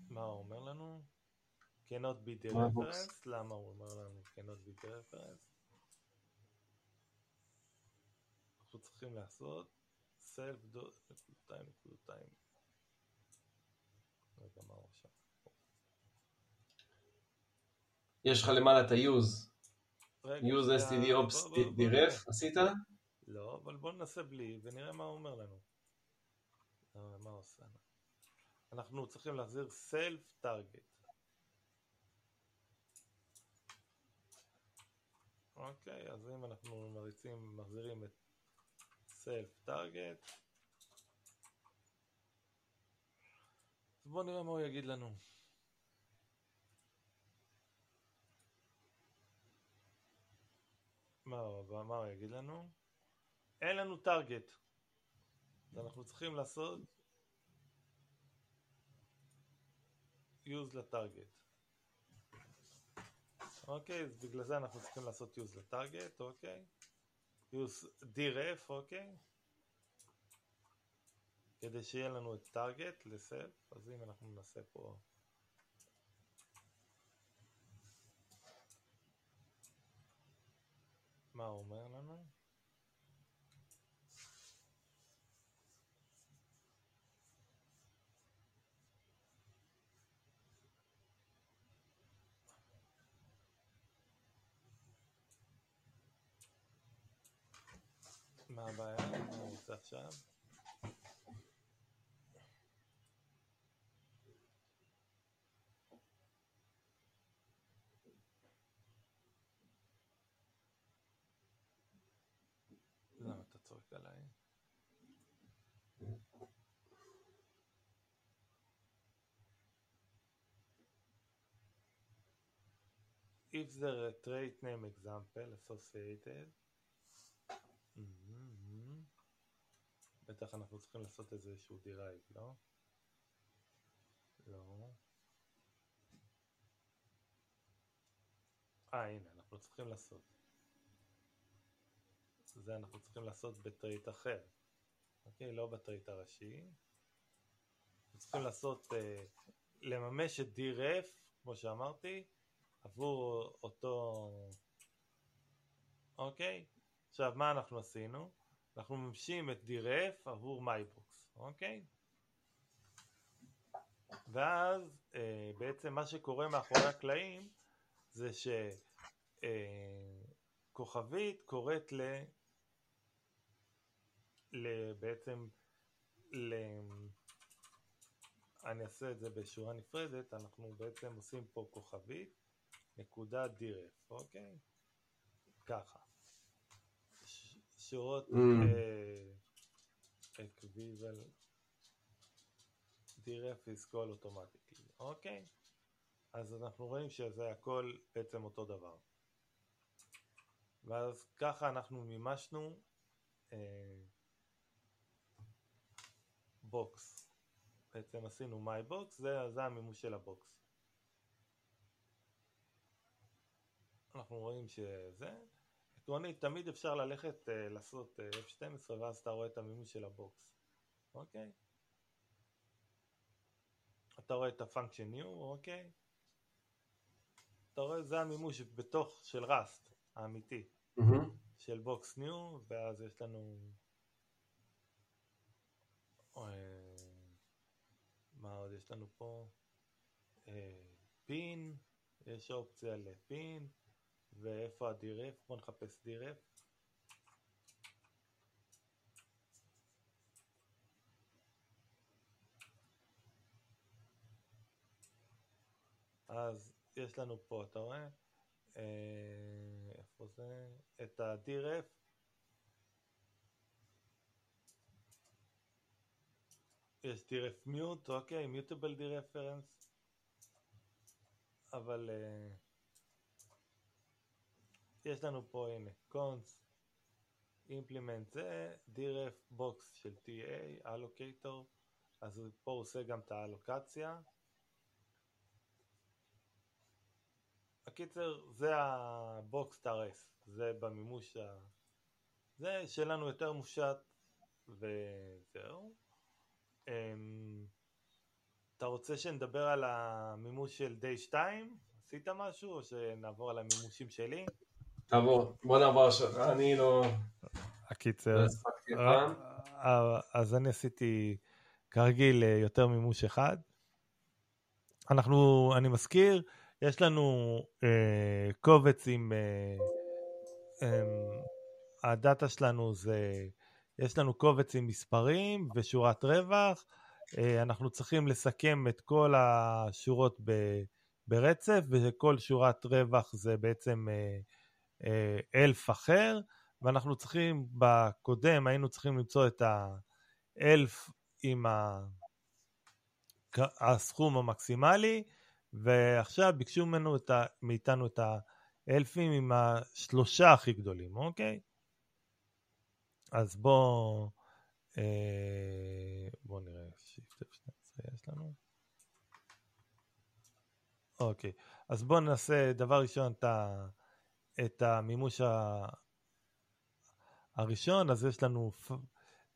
מה הוא אומר לנו? cannot be the reference, למה הוא אומר לנו cannot be the reference? אנחנו צריכים לעשות self dot time time רגע, מה הוא עכשיו? יש לך למעלה את ה-use. use std ops diref, עשית? לא, אבל בוא ננסה בלי ונראה מה הוא אומר לנו. אה, מה עושה? אנחנו צריכים להחזיר self target. אוקיי, אז אם אנחנו מריצים, מחזירים את self target בואו נראה מה הוא יגיד לנו. מה, מה הוא יגיד לנו? אין לנו טארגט. אז אנחנו צריכים לעשות use לטארגט. אוקיי, אז בגלל זה אנחנו צריכים לעשות use לטארגט, אוקיי? use dref, אוקיי? כדי שיהיה לנו את טארגט לסלף, אז אם אנחנו נעשה פה מה הוא אומר לנו? מה הבעיה? מה הוא רוצה עכשיו? If the trait name example associated mm-hmm. בטח אנחנו צריכים לעשות איזשהו derive, לא? לא. אה, הנה, אנחנו צריכים לעשות. זה אנחנו צריכים לעשות ב trait אחר. אוקיי? לא ב trait הראשי. אנחנו צריכים לעשות, אה, לממש את deref, כמו שאמרתי, עבור אותו... אוקיי? עכשיו, מה אנחנו עשינו? אנחנו ממשים את deref עבור MyBox, אוקיי? ואז אה, בעצם מה שקורה מאחורי הקלעים זה שכוכבית אה, קוראת ל... בעצם ל... אני אעשה את זה בשורה נפרדת, אנחנו בעצם עושים פה כוכבית, נקודה דירף, אוקיי? ככה. שורות אקוויבל דירף is call אוטומטיקלי, אוקיי? אז אנחנו רואים שזה הכל בעצם אותו דבר. ואז ככה אנחנו מימשנו אה, box. בעצם עשינו MyBox, זה, זה המימוש של ה box. אנחנו רואים שזה, עקרונית תמיד אפשר ללכת uh, לעשות uh, F12 ואז אתה רואה את המימוש של ה box, אוקיי? אתה רואה את ה function new, אוקיי? אתה רואה, זה המימוש בתוך של Rust האמיתי, mm-hmm. של box new, ואז יש לנו... אה, מה עוד יש לנו פה? אה, pin, יש אופציה ל pin, ואיפה ה deref? בוא נחפש deref. אז יש לנו פה, אתה רואה? אה, איפה זה? את ה-deref. יש deref mut, אוקיי, mutable dereference. אבל uh, יש לנו פה, הנה, const, implement זה, deref box של T, A, allocator, אז פה הוא עושה גם את האלוקציה. הקיצר, זה הבוקס טרס, זה במימוש ה... זה שלנו יותר מושט וזהו. אמ, אתה רוצה שנדבר על המימוש של די 2? עשית משהו או שנעבור על המימושים שלי? תעבור, בוא נעבור עכשיו, אני לא... הקיצר, לא אה, אז אני עשיתי כרגיל אה, יותר מימוש אחד. אנחנו, אני מזכיר, יש לנו אה, קובץ עם... אה, אה, הדאטה שלנו זה... יש לנו קובץ עם מספרים ושורת רווח. אה, אנחנו צריכים לסכם את כל השורות ב, ברצף, וכל שורת רווח זה בעצם אה, אה, אלף אחר, ואנחנו צריכים, בקודם היינו צריכים למצוא את האלף עם ה... הסכום המקסימלי, ועכשיו ביקשו ממנו את ה, מאיתנו את האלפים עם השלושה הכי גדולים, אוקיי? אז בוא, אה, בוא נראה, שיפט F12 יש לנו. אוקיי, אז בוא נעשה דבר ראשון את, ה, את המימוש ה, הראשון, אז יש לנו,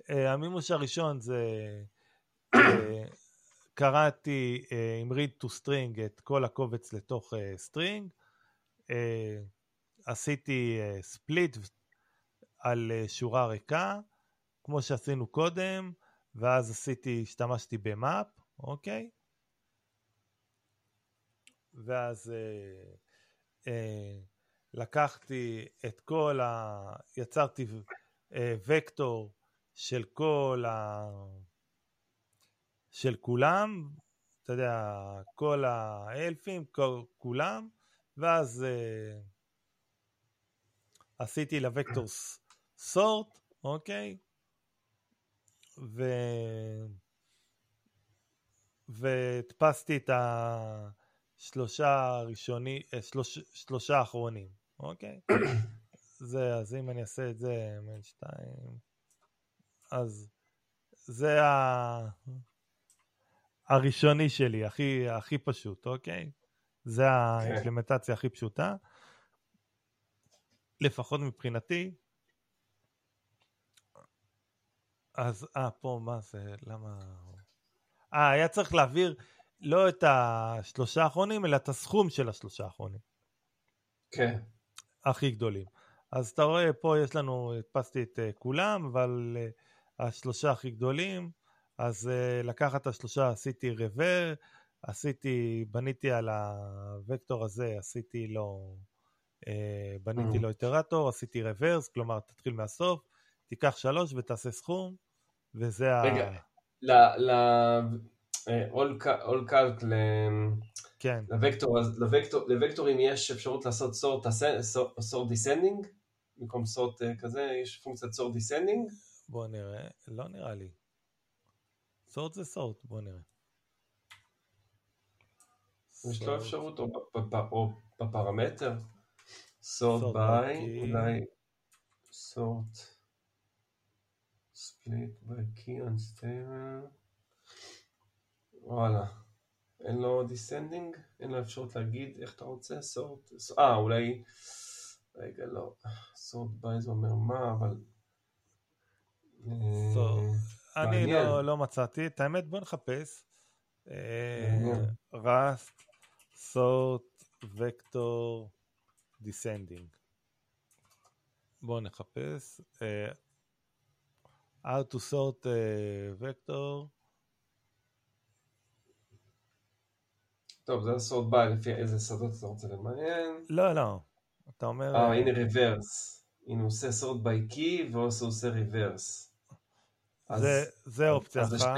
אה, המימוש הראשון זה אה, קראתי uh, עם read to string את כל הקובץ לתוך uh, עשיתי split על שורה ריקה, כמו שעשינו קודם, ואז עשיתי, השתמשתי במאפ, אוקיי? ואז uh, uh, לקחתי את כל ה... יצרתי uh, וקטור של כל ה... של כולם, אתה יודע, כל האלפים, כל, כולם, ואז uh, עשיתי לווקטור סורט, אוקיי? ו... והדפסתי את שלושה ראשוני, אה, שלוש, שלושה אחרונים, אוקיי? זה, אז אם אני אעשה את זה, מן שתיים, אז זה ה... הראשוני שלי, הכי, הכי פשוט, אוקיי? זה האימפלמנטציה הכי פשוטה. לפחות מבחינתי. אז, אה, פה, מה זה, למה... אה, היה צריך להעביר לא את השלושה האחרונים, אלא את הסכום של השלושה האחרונים. כן. הכי גדולים. אז אתה רואה, פה יש לנו, הדפסתי את uh, כולם, אבל uh, השלושה הכי גדולים, אז uh, לקחת את השלושה, עשיתי רוור, עשיתי, בניתי על הוקטור הזה, עשיתי לו, uh, בניתי mm. לו איטרטור, עשיתי רוורס, כלומר, תתחיל מהסוף, תיקח שלוש ותעשה סכום, וזה רגע, ה... ל... ל... all calc כן. לוקטור, לוקטור, לוקטורים יש אפשרות לעשות sort, sort descending, במקום sort אה, כזה, יש פונקציית sort descending. בוא נראה, לא נראה לי. sort זה sort, בוא נראה. יש לו אפשרות, או בפרמטר, sort by, אולי sort split by key unstable, וואלה. אין לו descending? אין לו אפשרות להגיד איך אתה רוצה? sort? אה, אולי... רגע, לא. sort by זה אומר מה, אבל... אה, אני לא, לא מצאתי. את האמת, בוא נחפש. Rust, sort, vector, descending. בואו נחפש. אה, how to sort vector. טוב, זה הסורט by לפי איזה שדות אתה רוצה למיין. לא, לא. אתה אומר... אה, הנה reverse. הנה הוא עושה sort by key ועושה עושה reverse. זה, זה אופציה אחת.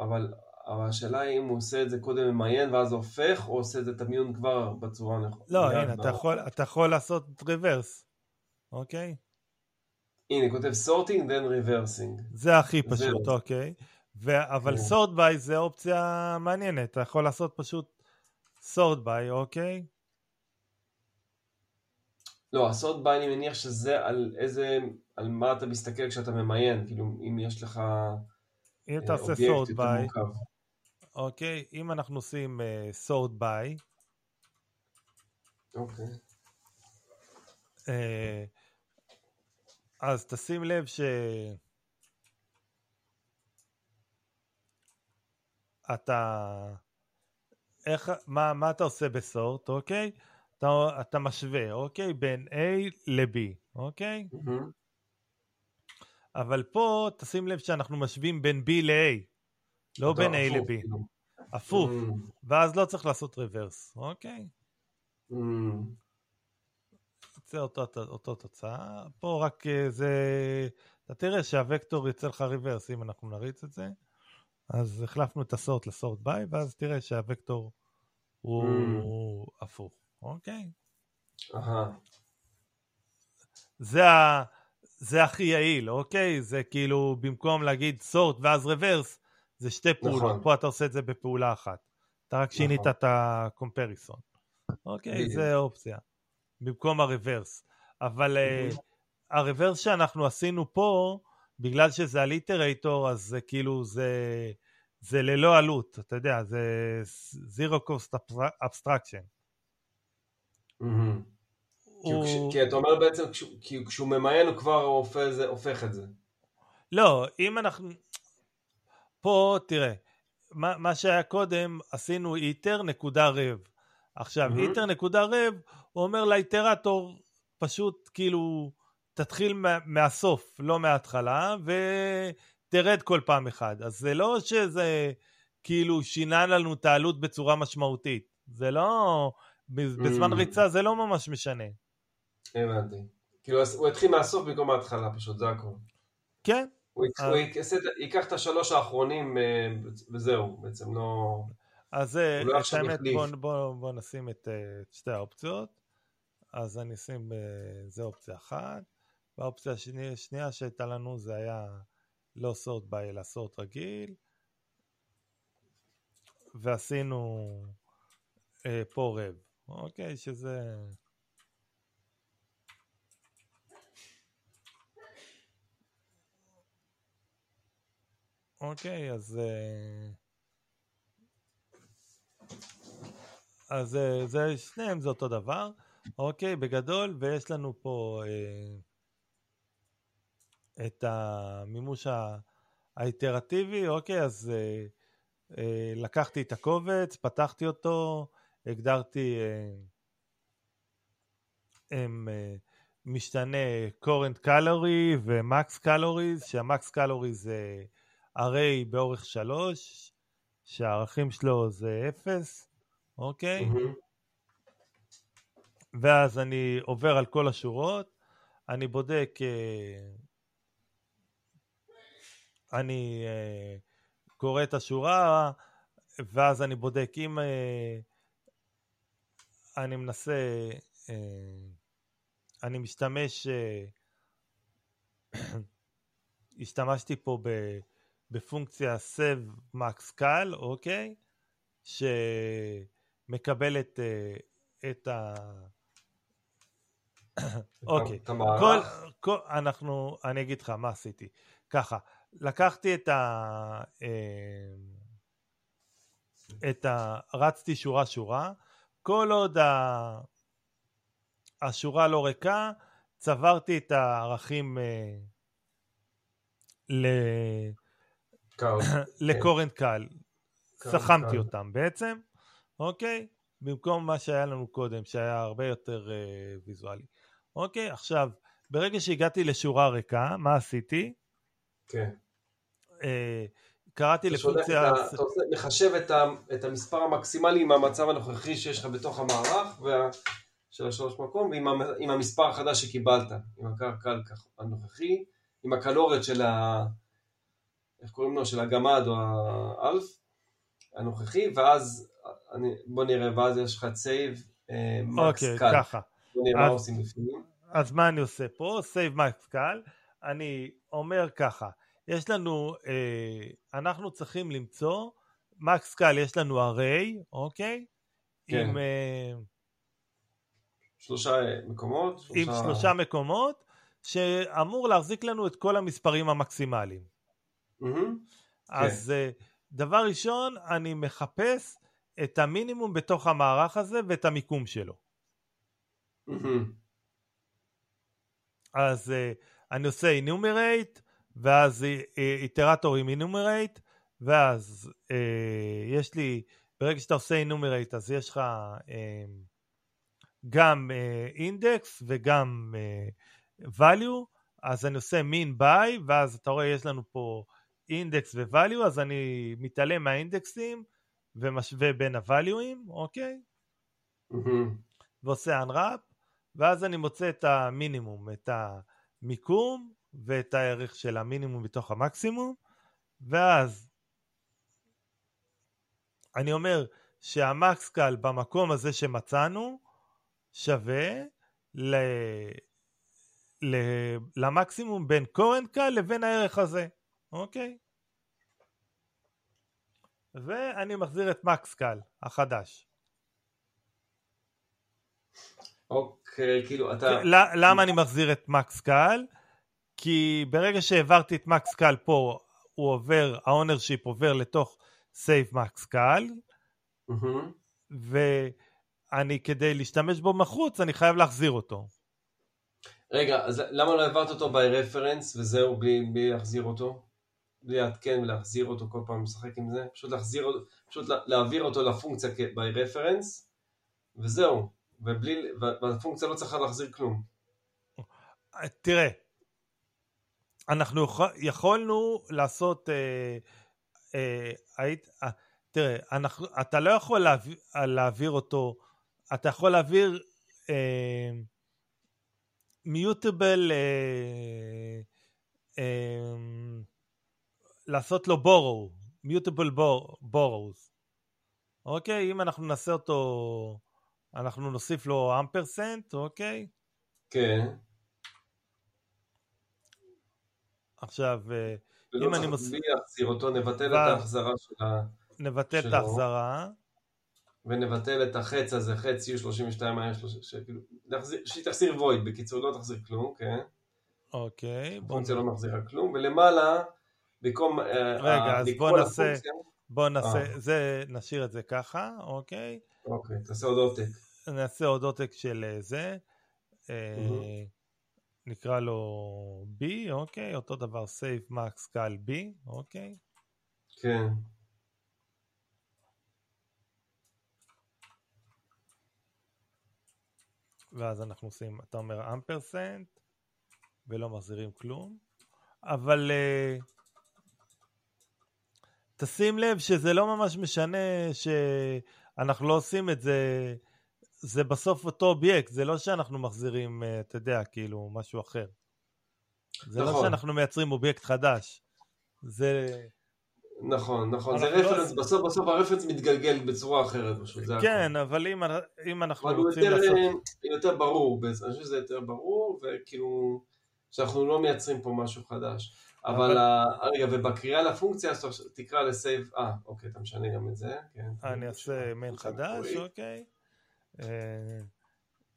אבל, אבל השאלה היא אם הוא עושה את זה קודם ממיין ואז הופך, או עושה את זה את המיון כבר בצורה נכונה. לא, הנה, אתה יכול, אתה יכול לעשות ריברס, אוקיי? הנה, כותב sorting then reversing. זה הכי פשוט, אוקיי. ו- אבל sort by זה אופציה מעניינת, אתה יכול לעשות פשוט sort by, אוקיי? לא, הסort by אני מניח שזה על איזה, על מה אתה מסתכל כשאתה ממיין, כאילו אם יש לך אם אתה עושה sort by, אוקיי, אם אנחנו עושים uh, sort by, אוקיי. Uh, אז תשים לב ש... אתה... איך, מה, מה אתה עושה בסורט, אוקיי? אתה, אתה משווה, אוקיי? בין A ל-B, אוקיי? Mm-hmm. אבל פה תשים לב שאנחנו משווים בין B ל-A, לא בין A ל-B. כאילו. הפוך, mm. ואז לא צריך לעשות רוורס, אוקיי? Mm. זה אותו, אותו תוצאה, פה רק אה, זה, אתה תראה שהוקטור יצא לך ריברס אם אנחנו נריץ את זה. אז החלפנו את הסורט לסורט ביי, ואז תראה שהוקטור הוא mm. הפוך, אוקיי? אהה. זה, ה... זה הכי יעיל, אוקיי? זה כאילו, במקום להגיד sort ואז reverse, זה שתי פעולות. נכון. פה אתה עושה את זה בפעולה אחת. אתה רק נכון. שינית את ה comparison. אוקיי? זה אופציה. במקום ה reverse. אבל uh, ה reverse שאנחנו עשינו פה, בגלל שזה על iterator, אז זה כאילו, זה, זה ללא עלות, אתה יודע, זה zero cost abstraction. כי אתה אומר בעצם, כי כשהוא ממיין הוא כבר הופך את זה. לא, אם אנחנו... פה, תראה, מה, מה שהיה קודם, עשינו איטר נקודה רב. עכשיו, איטר נקודה רב, הוא אומר לאיטרטור, פשוט כאילו, תתחיל מה, מהסוף, לא מההתחלה, ותרד כל פעם אחד. אז זה לא שזה כאילו שינה לנו את העלות בצורה משמעותית. זה לא... בזמן mm. ריצה זה לא ממש משנה. הבנתי. כאילו הוא התחיל מהסוף במקום מההתחלה פשוט, זה הכל. כן. הוא, ייקח את השלוש האחרונים אה, וזהו, בעצם לא... אז זה, לא האמת, בוא, בוא, בוא נשים את, אה, את שתי האופציות. אז אני אשים, אה, זה אופציה אחת. והאופציה השנייה, שהייתה לנו זה היה לא סורט ביי אלא סורט רגיל ועשינו אה, פה רב, אוקיי? שזה... אוקיי, אז... אה, אז אה, זה, שניהם זה אותו דבר, אוקיי, בגדול, ויש לנו פה אה, את המימוש האיטרטיבי, אוקיי, אז אה, אה, לקחתי את הקובץ, פתחתי אותו, הגדרתי אה, הם, אה, משתנה current calorie ו-max calories, שה-max calories זה array באורך 3, שהערכים שלו זה 0, אוקיי? ואז אני עובר על כל השורות, אני בודק, אה, אני אה, קורא את השורה, ואז אני בודק אם אה, אני מנסה, אני משתמש, השתמשתי פה בפונקציה save max cal, אוקיי? שמקבלת את ה... אוקיי, כל, כל, אנחנו, אני אגיד לך מה עשיתי. ככה, לקחתי את ה... אה, את ה... רצתי שורה שורה, כל עוד ה... השורה לא ריקה, צברתי את הערכים אה, ל... לקורנט קל. סכמתי אותם בעצם, אוקיי? במקום מה שהיה לנו קודם, שהיה הרבה יותר אה, ויזואלי. אוקיי, עכשיו, ברגע שהגעתי לשורה ריקה, מה עשיתי? כן. אה, קראתי לפונקציה... אתה, אתה מחשב את, ה, את המספר המקסימלי עם המצב הנוכחי שיש לך בתוך המערך וה, של השלוש מקום, ועם עם המספר החדש שקיבלת, עם הקרקע הנוכחי, עם הקלוריות של ה... איך קוראים לו? של הגמד או האלף הנוכחי, ואז אני, בוא נראה, ואז יש לך save max cal. ככה. בוא נראה אז, מה עושים בפנים. אז מה אני עושה פה? save max cal. אני אומר ככה, יש לנו, אה, אנחנו צריכים למצוא, max cal יש לנו הרי, אוקיי? כן. עם... אה, שלושה מקומות. שלושה... עם שלושה מקומות, שאמור להחזיק לנו את כל המספרים המקסימליים. Mm-hmm. אז כן. אה, דבר ראשון, אני מחפש את המינימום בתוך המערך הזה ואת המיקום שלו. אז uh, אני עושה enumerate ואז איטרטור עם enumerate ואז uh, יש לי ברגע שאתה עושה enumerate אז יש לך uh, גם אינדקס uh, וגם uh, value אז אני עושה min by ואז אתה רואה יש לנו פה אינדקס ו-value אז אני מתעלם מהאינדקסים ומשווה בין הvalueים, אוקיי? ועושה unwrap, ואז אני מוצא את המינימום, את המיקום ואת הערך של המינימום מתוך המקסימום, ואז אני אומר שהמקסקל במקום הזה שמצאנו שווה ל... ל... למקסימום בין קורנקל לבין הערך הזה, אוקיי? ואני מחזיר את מקס קל החדש. אוקיי, כאילו אתה... למה אני מחזיר את מקס קל? כי ברגע שהעברתי את max cal פה, הוא עובר, ה ownership עובר לתוך save max cal, ואני כדי להשתמש בו מחוץ, אני חייב להחזיר אותו. רגע, אז למה לא העברת אותו ב-reference וזהו בלי, בלי להחזיר אותו? בלי לעדכן ולהחזיר אותו כל פעם לשחק עם זה, פשוט להחזיר, פשוט להעביר אותו לפונקציה by reference וזהו, ובלי, והפונקציה לא צריכה להחזיר כלום. תראה, אנחנו יכולנו לעשות, אה, אה, היית, אה, תראה, אנחנו, אתה לא יכול להעביר, להעביר אותו, אתה יכול להעביר מיוטבל אה, אה, לעשות לו borrow, mutable borrows. אוקיי? אם אנחנו נעשה אותו, אנחנו נוסיף לו אמפרסנט, אוקיי? כן. עכשיו, אה, אם אני מוסיף... בלי להחזיר אותו, נבטל. את ההחזרה של ה... נבטל את ההחזרה. ונבטל את החץ הזה, חץ U32, שהיא תחזיר וויד, בקיצור לא תחזיר כלום, כן? אוקיי. פונקציה לא מחזירה כלום, ולמעלה, במקום... אה, רגע, אז בוא נעשה, בוא נעשה, אה. זה, נשאיר את זה ככה, אוקיי? אוקיי, תעשה עוד עותק. נעשה עוד עותק של אה, זה. נקרא לו B, אוקיי? אותו דבר save max קל B, אוקיי? כן. ואז אנחנו עושים, אתה אומר ampersand, ולא מחזירים כלום, אבל uh, תשים לב שזה לא ממש משנה שאנחנו לא עושים את זה, זה בסוף אותו אובייקט, זה לא שאנחנו מחזירים, uh, אתה יודע, כאילו, משהו אחר. זה לא נכון. לא שאנחנו מייצרים אובייקט חדש. זה... נכון, נכון, זה reference, לא... בסוף בסוף ה reference מתגלגל בצורה אחרת פשוט, זה כן, הכל. אבל אם, אם אנחנו אבל רוצים יותר, לעשות... אבל הוא יותר ברור, אני חושב שזה יותר ברור, וכאילו, שאנחנו לא מייצרים פה משהו חדש. אבל. רגע, ובקריאה לפונקציה, תקרא לסייב, אה, אוקיי, אתה משנה גם את זה, כן. אני אעשה מיין חדש, אוקיי. אה,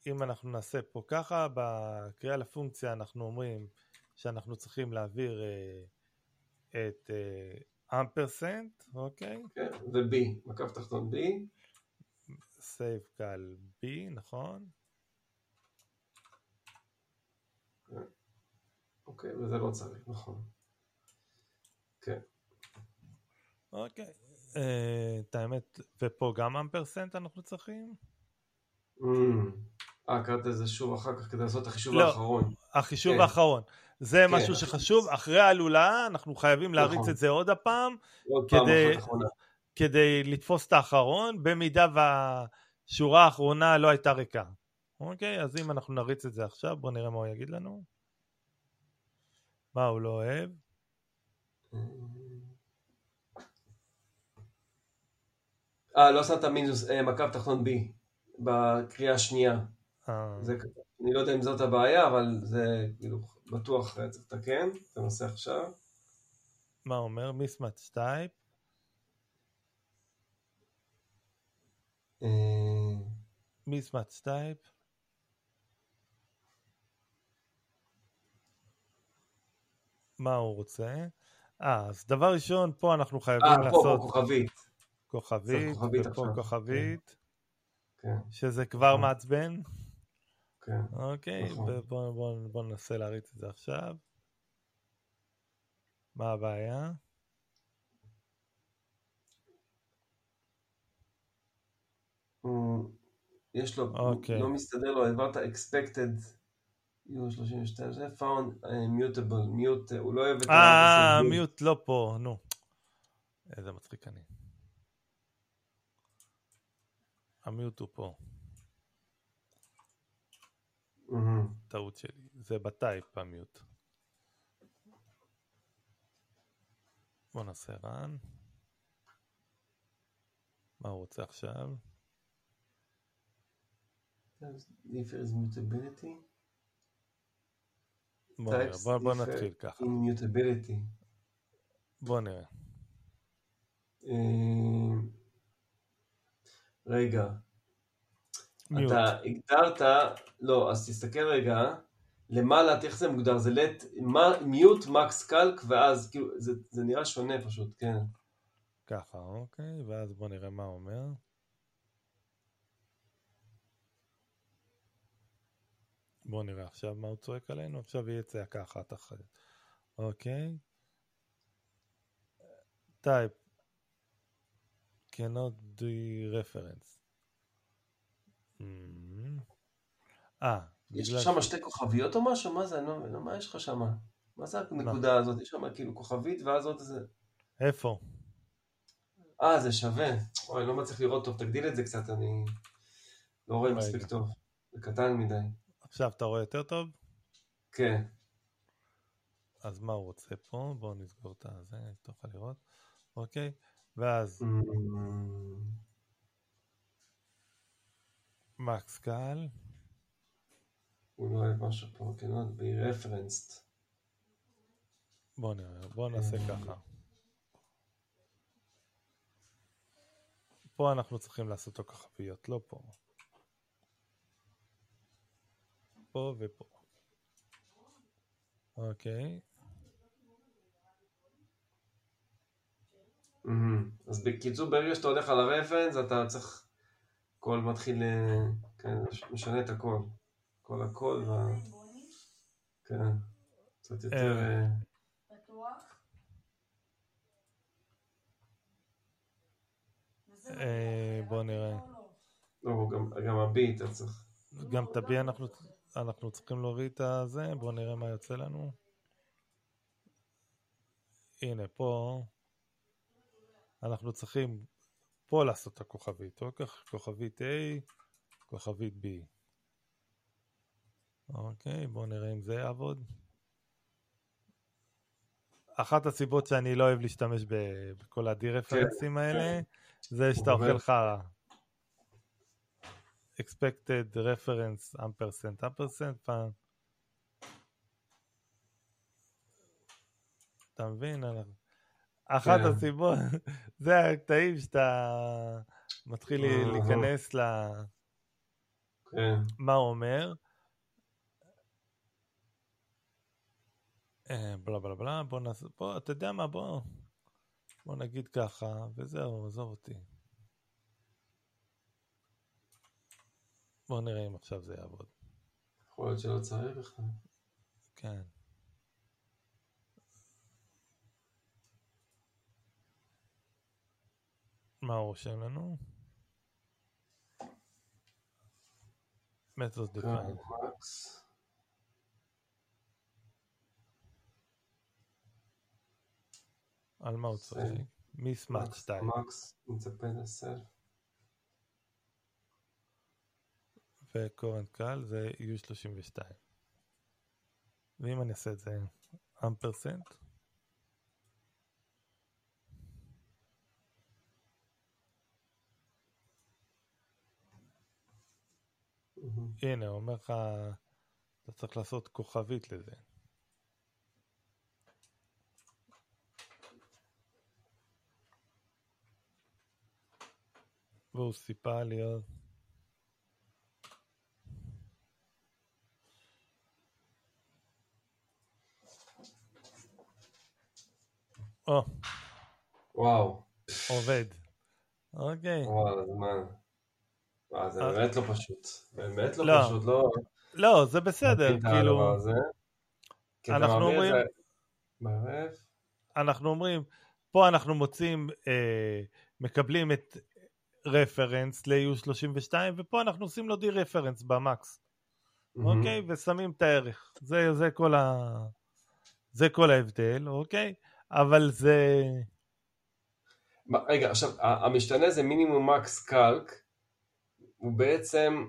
אם אנחנו נעשה פה ככה, בקריאה לפונקציה אנחנו אומרים שאנחנו צריכים להעביר אה, את... אה, ampersand, אוקיי? כן, ו-B, מקף תחתון B. save cal B, נכון? אוקיי, וזה לא צריך, נכון. כן. אוקיי. אה, את האמת, ופה גם ampersand אנחנו צריכים? אה, קראת את זה שוב אחר כך כדי לעשות את החישוב לא, האחרון. החישוב כן. האחרון. זה כן. משהו שחשוב, אחרי ההלולה אנחנו חייבים להריץ נכון. את זה עוד הפעם, כדי לתפוס את האחרון, במידה והשורה האחרונה לא הייתה ריקה. אוקיי, אז אם אנחנו נריץ את זה עכשיו, בואו נראה מה הוא יגיד לנו. מה הוא לא אוהב? אה, לא עשה את המינוס, אה, מקו תחתון B, בקריאה השנייה. אה. זה, אני לא יודע אם זאת הבעיה, אבל זה כאילו בטוח צריך לתקן, תנסה עכשיו. מה אומר? mismatch type? mismatch type? מה הוא רוצה? אה, אז דבר ראשון, פה אנחנו חייבים אה, לעשות... אה, פה, פה כוכבית. כוכבית, ופה כוכבית. כן. שזה כבר כן. מעצבן. כן. אוקיי, נכון. ובואו בוא, בוא ננסה להריץ את זה עכשיו. מה הבעיה? יש לו, אוקיי. לא מסתדר לו, העברת expected, יו 32, זה found uh, mutable, mute, הוא לא אוהב את ה... אה, מיוט לא פה, נו. איזה מצחיק אני. המיוט הוא פה. טעות שלי, זה בטייפ המיוט. בוא נעשה רן. מה הוא רוצה עכשיו? בוא נראה, בוא, בוא נתחיל ככה. בוא נראה. אה, רגע, מיוט. אתה הגדרת, לא, אז תסתכל רגע, למעלה, איך זה מוגדר? זה לט, מיוט, מקס קלק, ואז כאילו, זה, זה נראה שונה פשוט, כן. ככה, אוקיי, ואז בוא נראה מה הוא אומר. בוא נראה עכשיו מה הוא צועק עלינו, עכשיו יהיה צעקה אחת אחרת. אוקיי. טייפ. cannot do reference. אה, יש לך שם שתי כוכביות או משהו? מה זה? לא, מה יש לך שם? מה זה הנקודה הזאת? יש שם כאילו כוכבית ואז עוד איזה... איפה? אה, זה שווה. אוי, לא מצליח לראות טוב, תגדיל את זה קצת, אני לא רואה מספיק טוב. זה קטן מדי. עכשיו אתה רואה יותר טוב? כן. אז מה הוא רוצה פה? בואו נסגור את זה, תוכל לראות. אוקיי, ואז... מקס קל. הוא לא אוהב משהו פה, כן, be referenced. בוא נראה, בוא נעשה ככה. פה אנחנו צריכים לעשות אותו כוכביות, לא פה. פה ופה. אוקיי. אז בקיצור, ברגע שאתה הולך על הרפרנס, אתה צריך... הכל מתחיל... אה, כן, משנה את הכל. כל הכל, וה... כן. קצת יותר... אה. אה, בטוח? בוא נראה. לא, לא. לא, גם- גם הביט, אתה צריך... גם את הבי אנחנו, אנחנו צריכים להוריד את הזה, בואו נראה מה יוצא לנו. הנה, פה אנחנו צריכים פה לעשות את הכוכבית, אוקיי? כוכבית A, כוכבית B. אוקיי, בואו נראה אם זה יעבוד. אחת הסיבות שאני לא אוהב להשתמש בכל הדי-רפרנסים האלה, זה שאתה. אוכל חרא. Expected reference אמפרסנט אמפרסנט פעם. אתה מבין? אחת כן. הסיבות, זה הקטעים שאתה מתחיל לי- אהה. להיכנס ל... כן. מה הוא אומר. אה, בלה בלה בלה, בוא נעשה, בוא, אתה יודע מה, בוא, בוא נגיד ככה, וזהו, עזוב אותי. בוא נראה אם עכשיו זה יעבוד. יכול להיות שלא צריך בכלל. כן. מה הוא רושם לנו? method כן, define. max. על מה הוא צוחק? mismatch max, type. max, מצפה ל self. ו current cal זה U32. ואם אני אעשה את זה ampersand. הנה, אומר לך, אתה צריך לעשות כוכבית לזה. והוא סיפר לי עוד. או, וואו, עובד. אוקיי. וואו. וואו, זה. באמת לא פשוט. באמת לא לא. פשוט, לא... לא, זה בסדר, כאילו, אנחנו אומרים-? אנחנו אומרים, פה אנחנו מוצאים, אה, מקבלים את רפרנס ל-U32, ופה אנחנו עושים לו די רפרנס במקס. אוקיי? ושמים את הערך. זה, זה כל ה... זה כל ההבדל, אוקיי? אבל זה... רגע, עכשיו, המשתנה זה מינימום מקס קלק, הוא בעצם,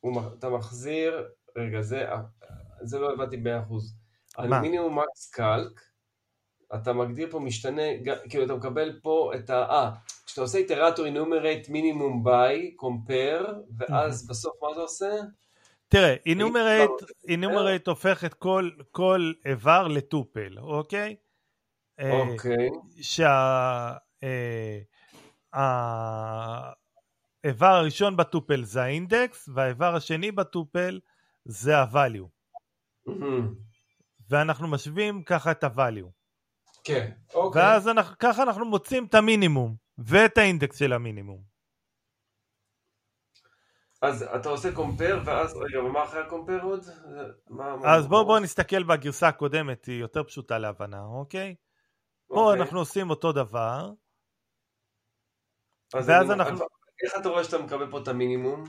הוא, אתה מחזיר, רגע, זה, זה לא הבנתי ב-100%. על מה? מינימום מקס קלק, אתה מגדיר פה משתנה, כאילו אתה מקבל פה את ה... אה, כשאתה עושה איטרטור enumerate minimum by, compare, ואז בסוף מה אתה עושה? תראה, אינומרייט הופך את כל, כל איבר לטופל, אוקיי? אה, אוקיי. אה, האיבר הראשון בטופל זה האינדקס, והאיבר השני בטופל זה ה-value. ואנחנו משווים ככה את ה-value. כן, אוקיי. ואז אנחנו, ככה אנחנו מוצאים את המינימום, ואת האינדקס של המינימום. אז אתה עושה compare, ואז, רגע, ומה אחרי ה compare עוד? מה- אז בואו בוא נסתכל בגרסה הקודמת, היא יותר פשוטה להבנה, אוקיי? פה אוקיי. אנחנו עושים אותו דבר, אז ואז אני- אנחנו- איך אתה רואה שאתה מקבל פה את המינימום?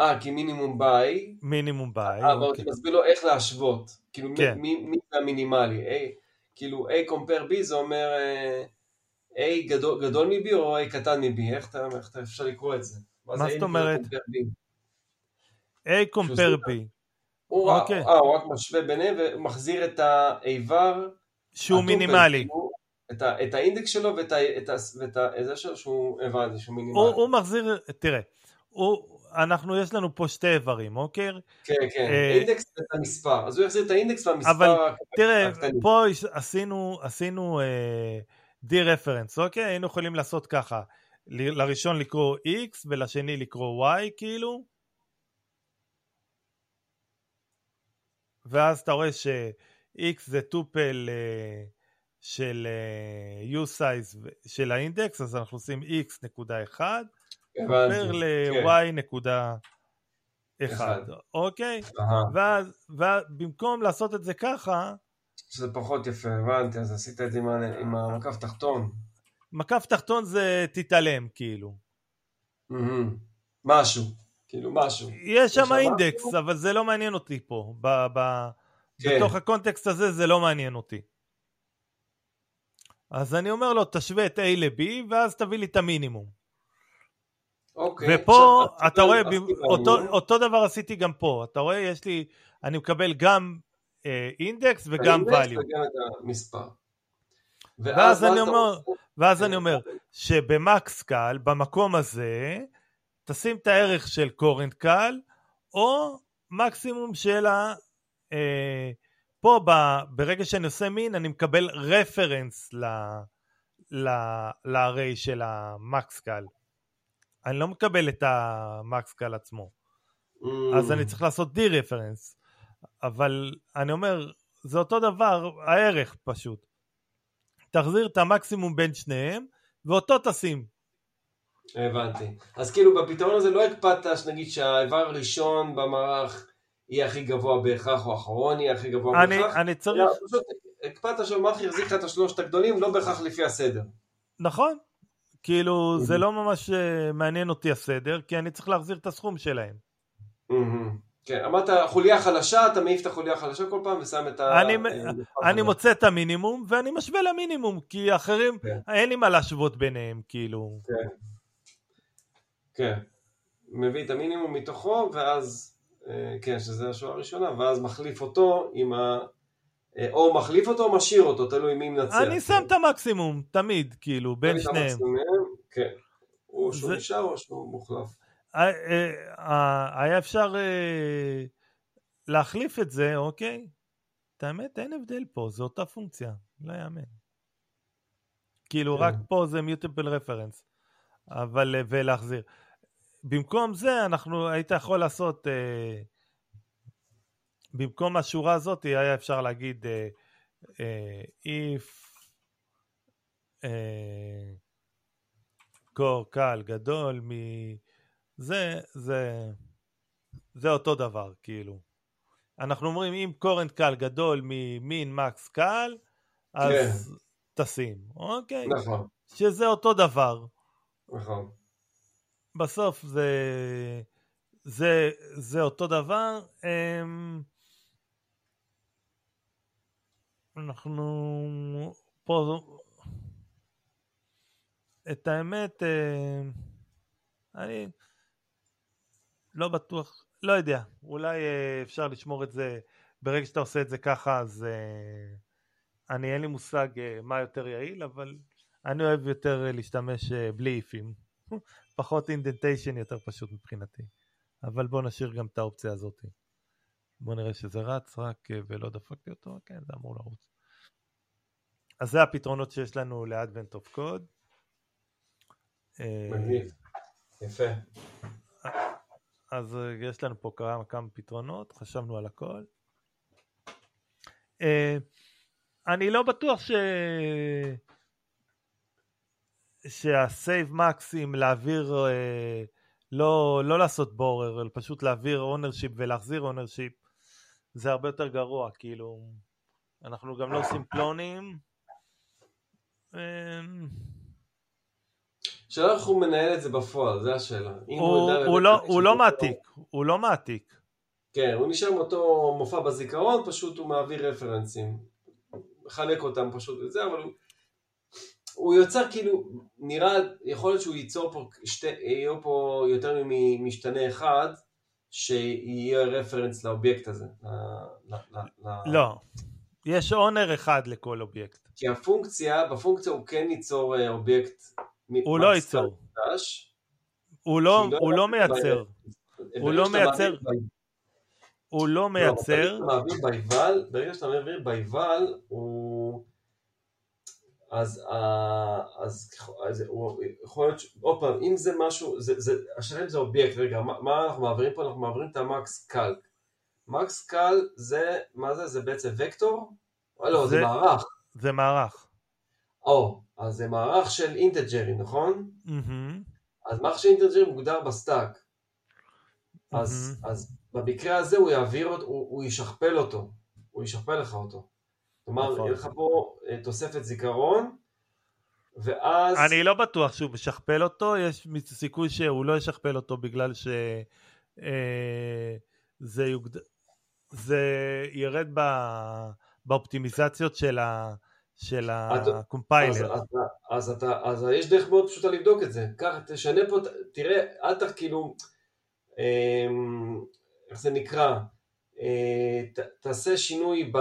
אה, כי minimum by. minimum by, אה, אוקיי. ואתה מסביר לו איך להשוות. כאילו, כן. מי מי זה המינימלי? A, כאילו, A compare B זה אומר אה, A גדול- גדול מ-B או A קטן מ-B? איך אתה איך אתה- אפשר לקרוא את זה? מה זאת אומרת? compare? A compare B, הוא אוקיי. אה, הוא רק משווה ביניהם ומחזיר את האיבר שהוא מינימלי. כאילו, את ה- את האינדקס שלו ואת ה- את ה- ואת ה- זה שלו שהוא הבנתי שהוא מינימלי. הוא, הוא מחזיר, תראה, הוא, אנחנו, יש לנו פה שתי איברים, אוקיי? כן, כן, אה, אינדקס ואת המספר. אז הוא יחזיר את האינדקס והמספר אבל. תראה, הקטנים. פה יש- עשינו, עשינו אה, די רפרנס, אוקיי? היינו יכולים לעשות ככה, ל- לראשון לקרוא x ולשני לקרוא y כאילו. ואז אתה רואה ש-x זה טופל אה, של אה, u-size של האינדקס, אז אנחנו עושים x נקודה 1, עובר. כן. ל-y נקודה אחד. 1, אוקיי? ואז, במקום לעשות את זה ככה, שזה פחות יפה, הבנתי, אז עשית את זה עם המקף תחתון. מקף תחתון זה תתעלם כאילו. משהו, כאילו משהו. יש שם אינדקס? אבל זה לא מעניין אותי פה. כן. בתוך הקונטקסט הזה זה לא מעניין אותי. אז אני אומר לו, תשווה את A ל-B, ואז תביא לי את המינימום. אוקיי. ופה עכשיו, אתה רואה, ב- קיבלנו. אותו, אותו דבר עשיתי גם פה. אתה רואה, יש לי, אני מקבל גם אה, אינדקס וגם האינדקס value. וגם את המספר. ואז מה אני אומר? ואז כן. אני אומר, שבמקס קל, במקום הזה, תשים את הערך של קורנט קל, או מקסימום של ה... אה, פה ב, ברגע שאני עושה מין, אני מקבל רפרנס ל, ל, ל-array של המקס קל. אני לא מקבל את המקס קל עצמו. Mm, אז אני צריך לעשות די רפרנס. אבל אני אומר, זה אותו דבר, הערך פשוט. תחזיר את המקסימום בין שניהם, ואותו תשים. הבנתי. אז כאילו בפתרון הזה לא הקפדת שנגיד שהאיבר הראשון במערך יהיה הכי גבוה בהכרח, או האחרון יהיה הכי גבוה אני, בהכרח. אני צריך, אלא פשוט הקפדת שהמערך יחזיק לך את השלושת הגדולים, לא בהכרח לפי הסדר. נכון, כאילו זה Mhm. לא ממש אה, מעניין אותי הסדר, כי אני צריך להחזיר את הסכום שלהם. מהמם. כן, אמרת חוליה חלשה, אתה מעיף את החוליה החלשה כל פעם ושם את ה... אני- אה, אני מוצא את המינימום, ואני משווה למינימום, כי אחרים, כן. אין לי מה להשוות ביניהם, כאילו. כן. מביא את המינימום מתוכו, ואז, אה, כן, שזה השורה הראשונה, ואז מחליף אותו עם ה... אה, או מחליף אותו או משאיר אותו, תלוי מי מנצח. אני שם את המקסימום, תמיד, כאילו, בין שניהם. כן. או שהוא נשאר או שהוא מוחלף. אה, אה, אה, היה אפשר אה, להחליף את זה, אוקיי? את האמת, אין הבדל פה, זו אותה פונקציה, לא יאמן. כאילו, כן. רק פה זה mutable reference, אבל, אה, ולהחזיר. במקום זה, אנחנו, היית יכול לעשות, אה, במקום השורה הזאת, היה אפשר להגיד אה, אה, if אה, קור קל גדול מ... זה, זה, זה אותו דבר, כאילו. אנחנו אומרים, אם קורנט קל גדול ממין מקס קל, אז תשים, אוקיי? נכון, שזה אותו דבר. נכון. בסוף זה, זה, זה אותו דבר. אמ, אנחנו פה, את האמת, אמ, אני לא בטוח, לא יודע, אולי אה, אפשר לשמור את זה, ברגע שאתה עושה את זה ככה, אז אה, אני אין לי מושג אה, מה יותר יעיל, אבל אני אוהב יותר להשתמש בלי איפים. פחות אינדנטיישן יותר פשוט מבחינתי. אבל בוא נשאיר גם את האופציה הזאת. בוא נראה שזה רץ רק אה, ולא דפקתי אותו, כן זה אמור לרוץ. אז זה הפתרונות שיש לנו ל-Advent of Code. אה, מגניב. יפה. אז אה, יש לנו פה כמה, כמה פתרונות, חשבנו על הכל. אני לא בטוח ש... שהסייב מקסים להעביר, אה, לא, לא לעשות borrow, אלא פשוט להעביר ownership ולהחזיר ownership, זה הרבה יותר גרוע, כאילו, אנחנו גם לא עושים clone ים. אה, שאלה איך הוא מנהל את זה בפועל, זו השאלה. הוא, הוא, באמת לא, הוא לא שזה- מעתיק, הוא לא מעתיק. כן, הוא נשאר עם אותו מופע בזיכרון, פשוט הוא מעביר reference ים. מחלק אותם פשוט וזה, אבל הוא... הוא יוצר כאילו, נראה, יכול להיות שהוא ייצור פה, שתי, יהיה פה יותר ממשתנה אחד, שיהיה reference לאובייקט הזה. ל, ל, ל. לא, יש owner אחד לכל אובייקט. כי הפונקציה, בפונקציה הוא כן ייצור אה, אובייקט. הוא לא ייצור, חדש, הוא לא, לא הוא לא מייצר, הוא לא מייצר, הוא לא לא, מייצר, ברגע שאתה מעביר by val, ברגע שאתה מעביר by val, הוא... אז, אה, אז, אז הוא יכול להיות, עוד פעם, אם זה משהו, זה, זה, השאלה אם זה אובייקט, רגע, מה, מה אנחנו מעבירים פה? אנחנו מעבירים את ה max cal. max cal זה, מה זה? זה בעצם וקטור? או לא, זה, זה- מערך. זה מערך. או, אז זה מערך של integer ים, נכון? מהמם, אז מערך של integer ים מוגדר ב stack. אז, מהמם. אז במקרה הזה הוא יעביר הוא, הוא ישכפל אותו, הוא ישכפל לך אותו. כלומר, נכון. יהיה לך פה אה, תוספת זיכרון, ואז... אני לא בטוח שהוא משכפל אותו, יש סיכוי שהוא לא ישכפל אותו בגלל ש... אה, זה, יוגד... זה ירד ב... באופטימיזציות של, ה... של אז, הקומפיילר. אז, אז, אתה, אז יש דרך מאוד פשוטה לבדוק את זה. קח, תשנה פה, תראה, אל תח כאילו, אמ, איך זה נקרא, אה, תעשה שינוי ב,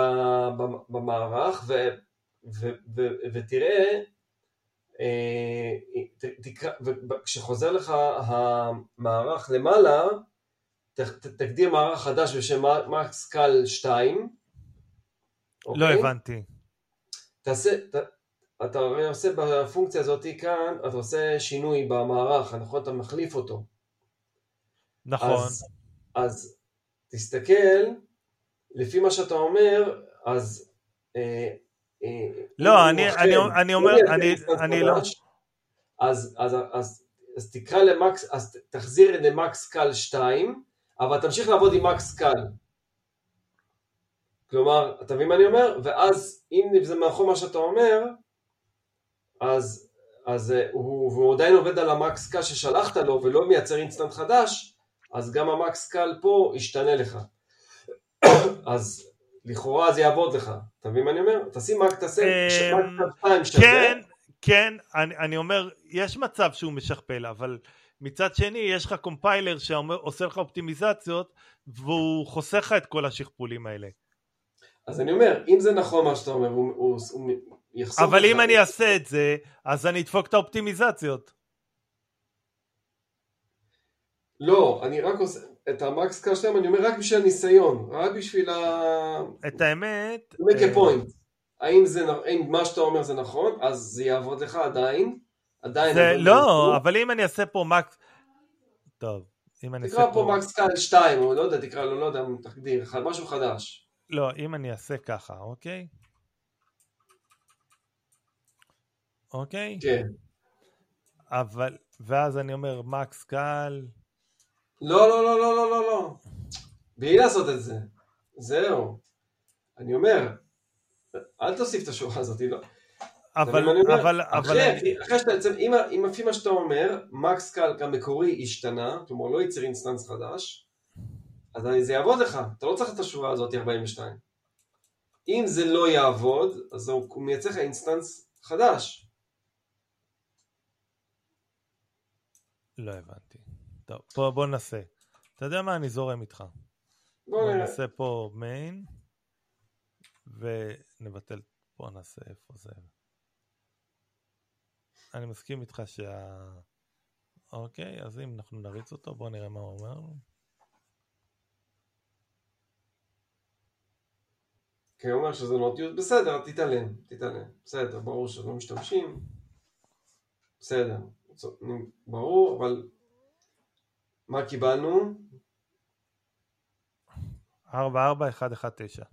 ב, במערך ו, ו, ו, ותראה, אה, ת, תקרא, וכשחוזר לך המערך למעלה, ת, ת, תגדיר מערך חדש בשם מקס קל 2. לא הבנתי. תעשה, ת, אתה הרי עושה בפונקציה הזאת כאן, אתה עושה שינוי במערך, נכון? אתה מחליף אותו. נכון. אז, אז תסתכל, לפי מה שאתה אומר, אז... אה, אה, לא, אני- הוא אומר- הוא אני- לא- אז, אז, אז, אז תקרא למקס, אז תחזיר למקס קל 2, אבל תמשיך לעבוד עם מקס קל. כלומר, אתה מבין מה אני אומר? ואז אם זה מאחור מה שאתה אומר, אז, אז אה, הוא, והוא עדיין עובד על ה max cal ששלחת לו ולא מייצר instance חדש, אז גם ה max cal פה ישתנה לך. אז לכאורה זה יעבוד לך. אתה מבין מה אני אומר? תשים רק, תעשה max cal 2 שווה. כן, כן, אני, אני אומר, יש מצב שהוא משכפל, אבל מצד שני, יש לך compiler שעושה לך אופטימיזציות, והוא חוסך לך את כל השכפולים האלה. אז אני אומר, אם זה נכון מה שאתה אומר, הוא, הוא, הוא יחסוך אבל לך- אם אני אעשה את זה, אז אני אדפוק את האופטימיזציות. לא, אני רק עושה, את המקס שלהם אני אומר רק בשביל הניסיון, רק בשביל ה... את האמת... make אה, a point. האם זה, האם מה שאתה אומר זה נכון, אז זה יעבוד לך עדיין, עדיין. זה, אבל לא, אבל אם אני אעשה פה מקס... טוב, אם אני תקרא אעשה פה פה... מקס קל 2, או לא יודע, תקרא לו, לא יודע, תגדיר, משהו חדש. לא, אם אני אעשה ככה, אוקיי? אוקיי? כן. אבל... ואז אני אומר max cal... לא, לא, לא, לא, לא, לא, לא. בלי לעשות את זה. זהו. אני אומר, אל תוסיף את השורה הזאת, לא. אבל... אומר? אבל... אבל... אחרי, אחרי שאתה יוצא, אם, אם לפי מה שאתה אומר, max calc המקורי השתנה, כלומר לא ייצר instance חדש, אז זה יעבוד לך, אתה לא צריך את השורה הזאת 42. אם זה לא יעבוד, אז הוא מייצר לך instance חדש. לא הבנתי. טוב, בוא, בוא ננסה. אתה יודע מה? אני זורם איתך. בוא בוא. נעשה פה main, ונבטל, פה נעשה איפה זה. אני מסכים איתך שה... אוקיי, אז אם אנחנו נריץ אותו, בוא נראה מה הוא אומר. כי הוא אומר שזה נוטיות, בסדר, תתעלם, תתעלם. בסדר, ברור שלא משתמשים. בסדר, ברור, אבל מה קיבלנו? 44119.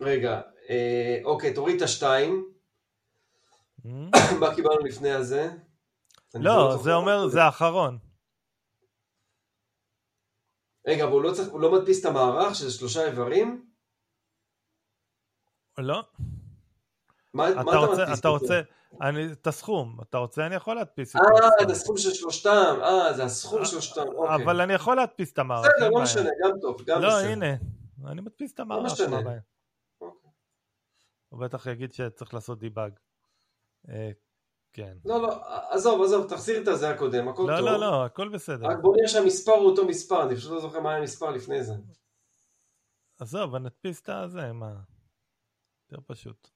רגע, אה, אוקיי, תוריד את השתיים. Hmm? מה קיבלנו לפני הזה? לא, זוכר. זה אומר, זה האחרון. רגע, אבל הוא לא, צריך, הוא לא מדפיס את המערך, שזה שלושה איברים? לא? מה, מה אתה רוצה, מדפיס אתה? רוצה, אני, את הסכום, אתה רוצה, אני יכול להדפיס את אה, הסכום. זה הסכום של שלושתם, אה, זה הסכום של שלושתם, אוקיי. אבל אני יכול להדפיס את המערך, בסדר, לא. משנה, גם טוב, גם לא, בסדר. הנה, אני מדפיס את המערך, משנה. מה הבעיה? אוקיי. הוא בטח יגיד שצריך לעשות דיבאג. אה, כן. לא, לא, עזוב, עזוב, תחזיר את הזה הקודם, הכל לא, טוב. לא, לא, הכל בסדר. רק בוא נראה שהמספר הוא אותו מספר, אני פשוט לא זוכר מה היה המספר לפני זה. עזוב, נדפיס את הזה, מה? יותר פשוט.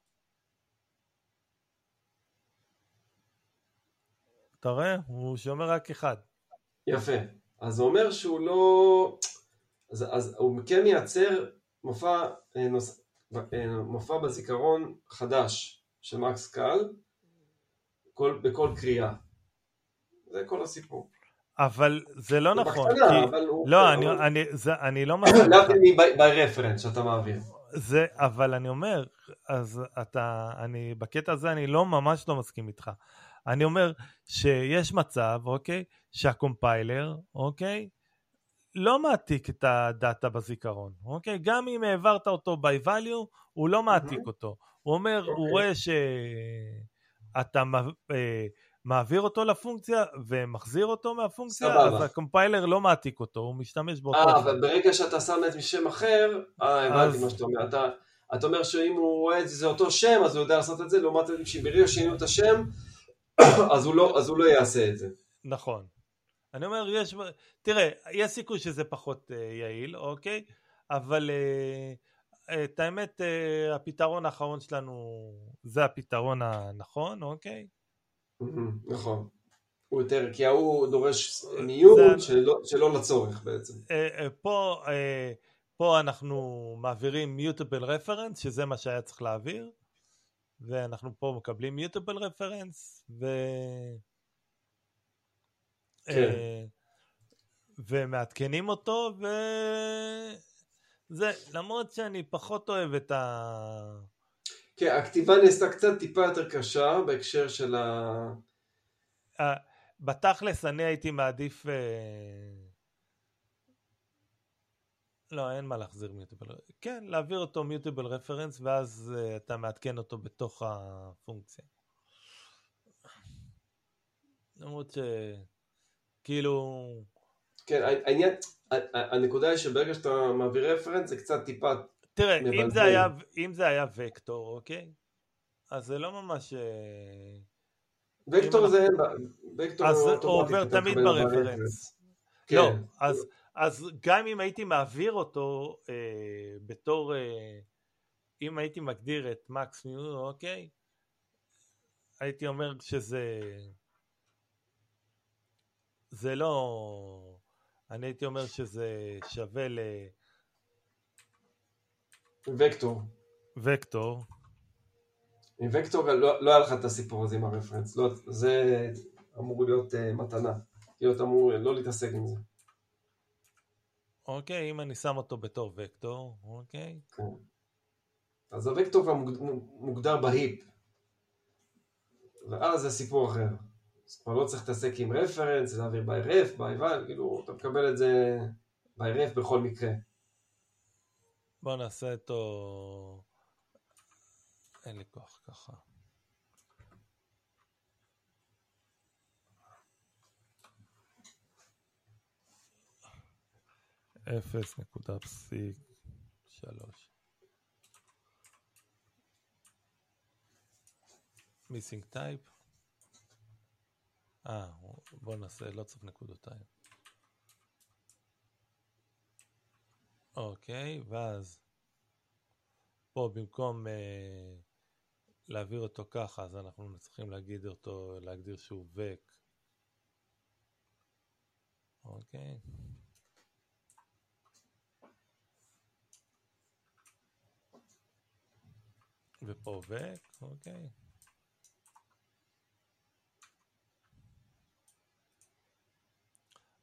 אתה רואה? הוא שומר רק אחד. יפה. אז זה אומר שהוא לא... אז, אז הוא כן מייצר מופע אה, נוס... אה, מופע בזיכרון חדש של מקס קל, כל, בכל קריאה. זה כל הסיפור. אבל זה לא נכון, בקטנה, כי... אבל הוא... לא, אבל- אני, אני, זה, אני לא מסכים. להבדיל מ-by-reference שאתה מעביר. זה, אבל אני אומר, אז אתה, אני, בקטע הזה אני לא, ממש לא מסכים איתך. אני אומר שיש מצב, אוקיי, שה compiler, אוקיי, לא מעתיק את ה data בזיכרון, אוקיי? גם אם העברת אותו by value, הוא לא מעתיק אותו. הוא אומר, הוא אוקיי. רואה שאתה מעביר אותו לפונקציה ומחזיר אותו מהפונקציה, סבבה. אז ה compiler לא מעתיק אותו, הוא משתמש באותו... אה. אבל ברגע שאתה שם את שם אחר, אה, הבנתי אז- מה שאתה אומר. אתה, אתה אומר שאם הוא רואה את זה אותו שם, אז הוא יודע לעשות את זה, לעומת זאת, שברגע שינו את השם, אז הוא לא, אז הוא לא יעשה את זה. נכון. אני אומר, יש, תראה, יש סיכוי שזה פחות uh, יעיל, אוקיי? אבל uh, את האמת, uh, הפתרון האחרון שלנו זה הפתרון הנכון, אוקיי? מהמם, נכון. הוא יותר, כי ההוא דורש ניוד שלא, שלא לצורך בעצם. פה, פה אנחנו מעבירים mutable reference, שזה מה שהיה צריך להעביר, ואנחנו פה מקבלים mutable reference, ו... כן. אה, ומעדכנים אותו, וזה, למרות שאני פחות אוהב את ה... כן, הכתיבה נעשתה קצת טיפה יותר קשה בהקשר של. ה- בתכלס אני הייתי מעדיף... אה, לא, אין מה להחזיר מיוטיבל. כן, להעביר אותו מיוטיבל רפרנס, ואז אה, אתה מעדכן אותו בתוך הפונקציה. למרות ש... כאילו... כן, העניין, הנקודה היא שברגע שאתה מעביר רפרנס זה קצת טיפה... תראה, אם. זה, היה, אם זה היה וקטור, אוקיי? אז זה לא ממש... אה, וקטור זה... וקטור אז הוא עובר תמיד עליו ברפרנס. כן. לא, אז, אז גם אם הייתי מעביר אותו אה, בתור, אה, אם הייתי מגדיר את מקס מיו, אוקיי? הייתי אומר שזה, זה לא, אני הייתי אומר שזה שווה וקטור. לוקטור, עם וקטור לא, לא היה לך את הסיפור הזה עם הרפרנס, לא, זה אמור להיות uh, מתנה, כאילו אתה אמור לא להתעסק עם זה. אוקיי? אם אני שם אותו בתור וקטור, אוקיי? כן. אז הוקטור כבר מוגד- מוגדר בהיפ, ואז זה סיפור אחר. אז כבר לא צריך להתעסק עם רפרנס, להעביר by ref, by val, כאילו אתה מקבל את זה by ref בכל מקרה. בוא נעשה אותו, אין לי כוח ככה. אפס נקודה פסיק שלוש. missing type. אה, בוא נעשה, לא צריך נקודותיים. אוקיי, ואז פה במקום אה, להעביר אותו ככה, אז אנחנו צריכים להגיד אותו, להגדיר שהוא וק. אוקיי. ופה וק, אוקיי.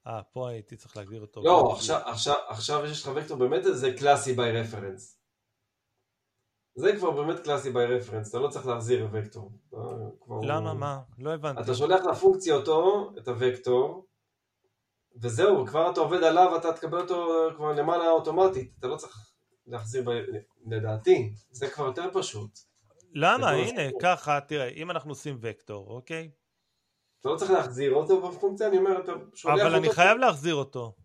אה, פה הייתי צריך להגדיר אותו. לא, עכשיו, עכשיו, עכשיו יש לך וקטור באמת זה קלאסי by reference. זה כבר באמת קלאסי by reference, אתה לא צריך להחזיר וקטור. כבר- למה? מה? לא הבנתי. אתה שולח לפונקציה אותו, את הוקטור, וזהו, כבר אתה עובד עליו, אתה תקבל אותו כבר למעלה אוטומטית, אתה לא צריך להחזיר, ב... לדעתי, זה כבר יותר פשוט. למה? כל הנה. ככה, תראה, אם אנחנו עושים וקטור, אוקיי? אתה לא צריך להחזיר אותו בפונקציה, אני אומר, אתה שולח אותו. אבל אני חייב להחזיר אותו.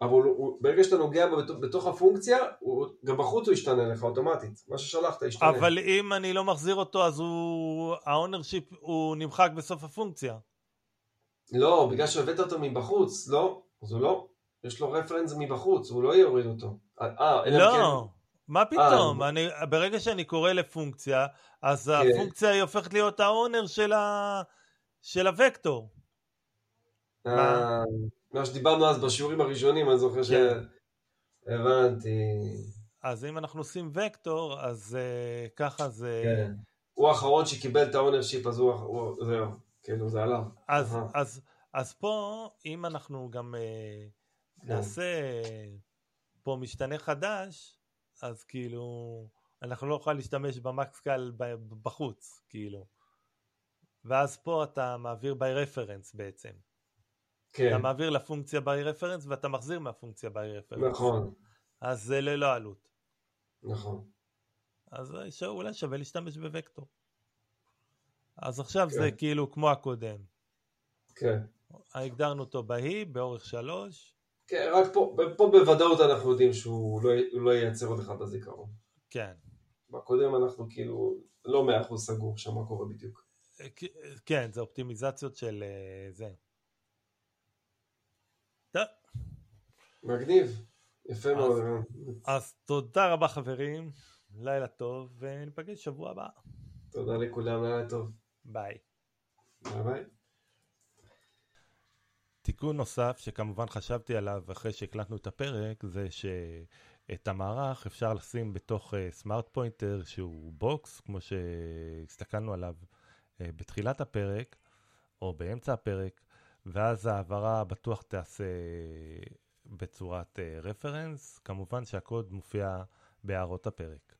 אבל הוא, הוא, ברגע שאתה נוגע בו בתוך, בתוך הפונקציה, הוא, גם בחוץ הוא ישתנה לך אוטומטית. מה ששלחת ישתנה. אבל אם אני לא מחזיר אותו, אז הוא... ה ownership הוא נמחק בסוף הפונקציה. לא, בגלל שהבאת אותו מבחוץ, לא, אז הוא לא. יש לו reference מבחוץ, הוא לא יוריד אותו. אה, אם לא, מה פתאום? אה. אני, ברגע שאני קורא לפונקציה, אז כן. הפונקציה היא הופכת להיות ה owner של, ה... של הוקטור. כן, אה, מה שדיברנו אז בשיעורים הראשונים, אני זוכר ש... כן. הבנתי. אז אם אנחנו עושים וקטור, אז אה, ככה זה... כן. הוא האחרון שקיבל את ה ownership, אז הוא, הוא זהו, כאילו זה עליו. אז, אז, אז פה, אם אנחנו גם אה, נעשה פה משתנה חדש, אז כאילו, אנחנו לא נוכל להשתמש במקסקל בחוץ, כאילו. ואז פה אתה מעביר by reference בעצם. כן. אתה מעביר לפונקציה by reference ואתה מחזיר מהפונקציה by reference. נכון. אז זה ללא עלות. נכון. אז אולי שווה להשתמש בוקטור. אז עכשיו כן. זה כאילו כמו הקודם. כן. הגדרנו אותו בהיא, באורך שלוש. כן, רק פה, פה בוודאות אנחנו יודעים שהוא לא, לא ייצר עוד אחד בזיכרון. כן. בקודם אנחנו כאילו לא מאה אחוז סגור שם מה קורה בדיוק. אה, כן, זה אופטימיזציות של אה, זה. טוב. מגניב. יפה מאוד. אז תודה רבה חברים, לילה טוב, וניפגש שבוע הבא. תודה לכולם, לילה טוב. ביי. ביי ביי. תיקון נוסף שכמובן חשבתי עליו אחרי שהקלטנו את הפרק זה שאת המערך אפשר לשים בתוך smart אה, pointer שהוא box כמו שהסתכלנו עליו אה, בתחילת הפרק או באמצע הפרק ואז ההעברה בטוח תעשה בצורת reference, כמובן שהקוד מופיע בהערות הפרק.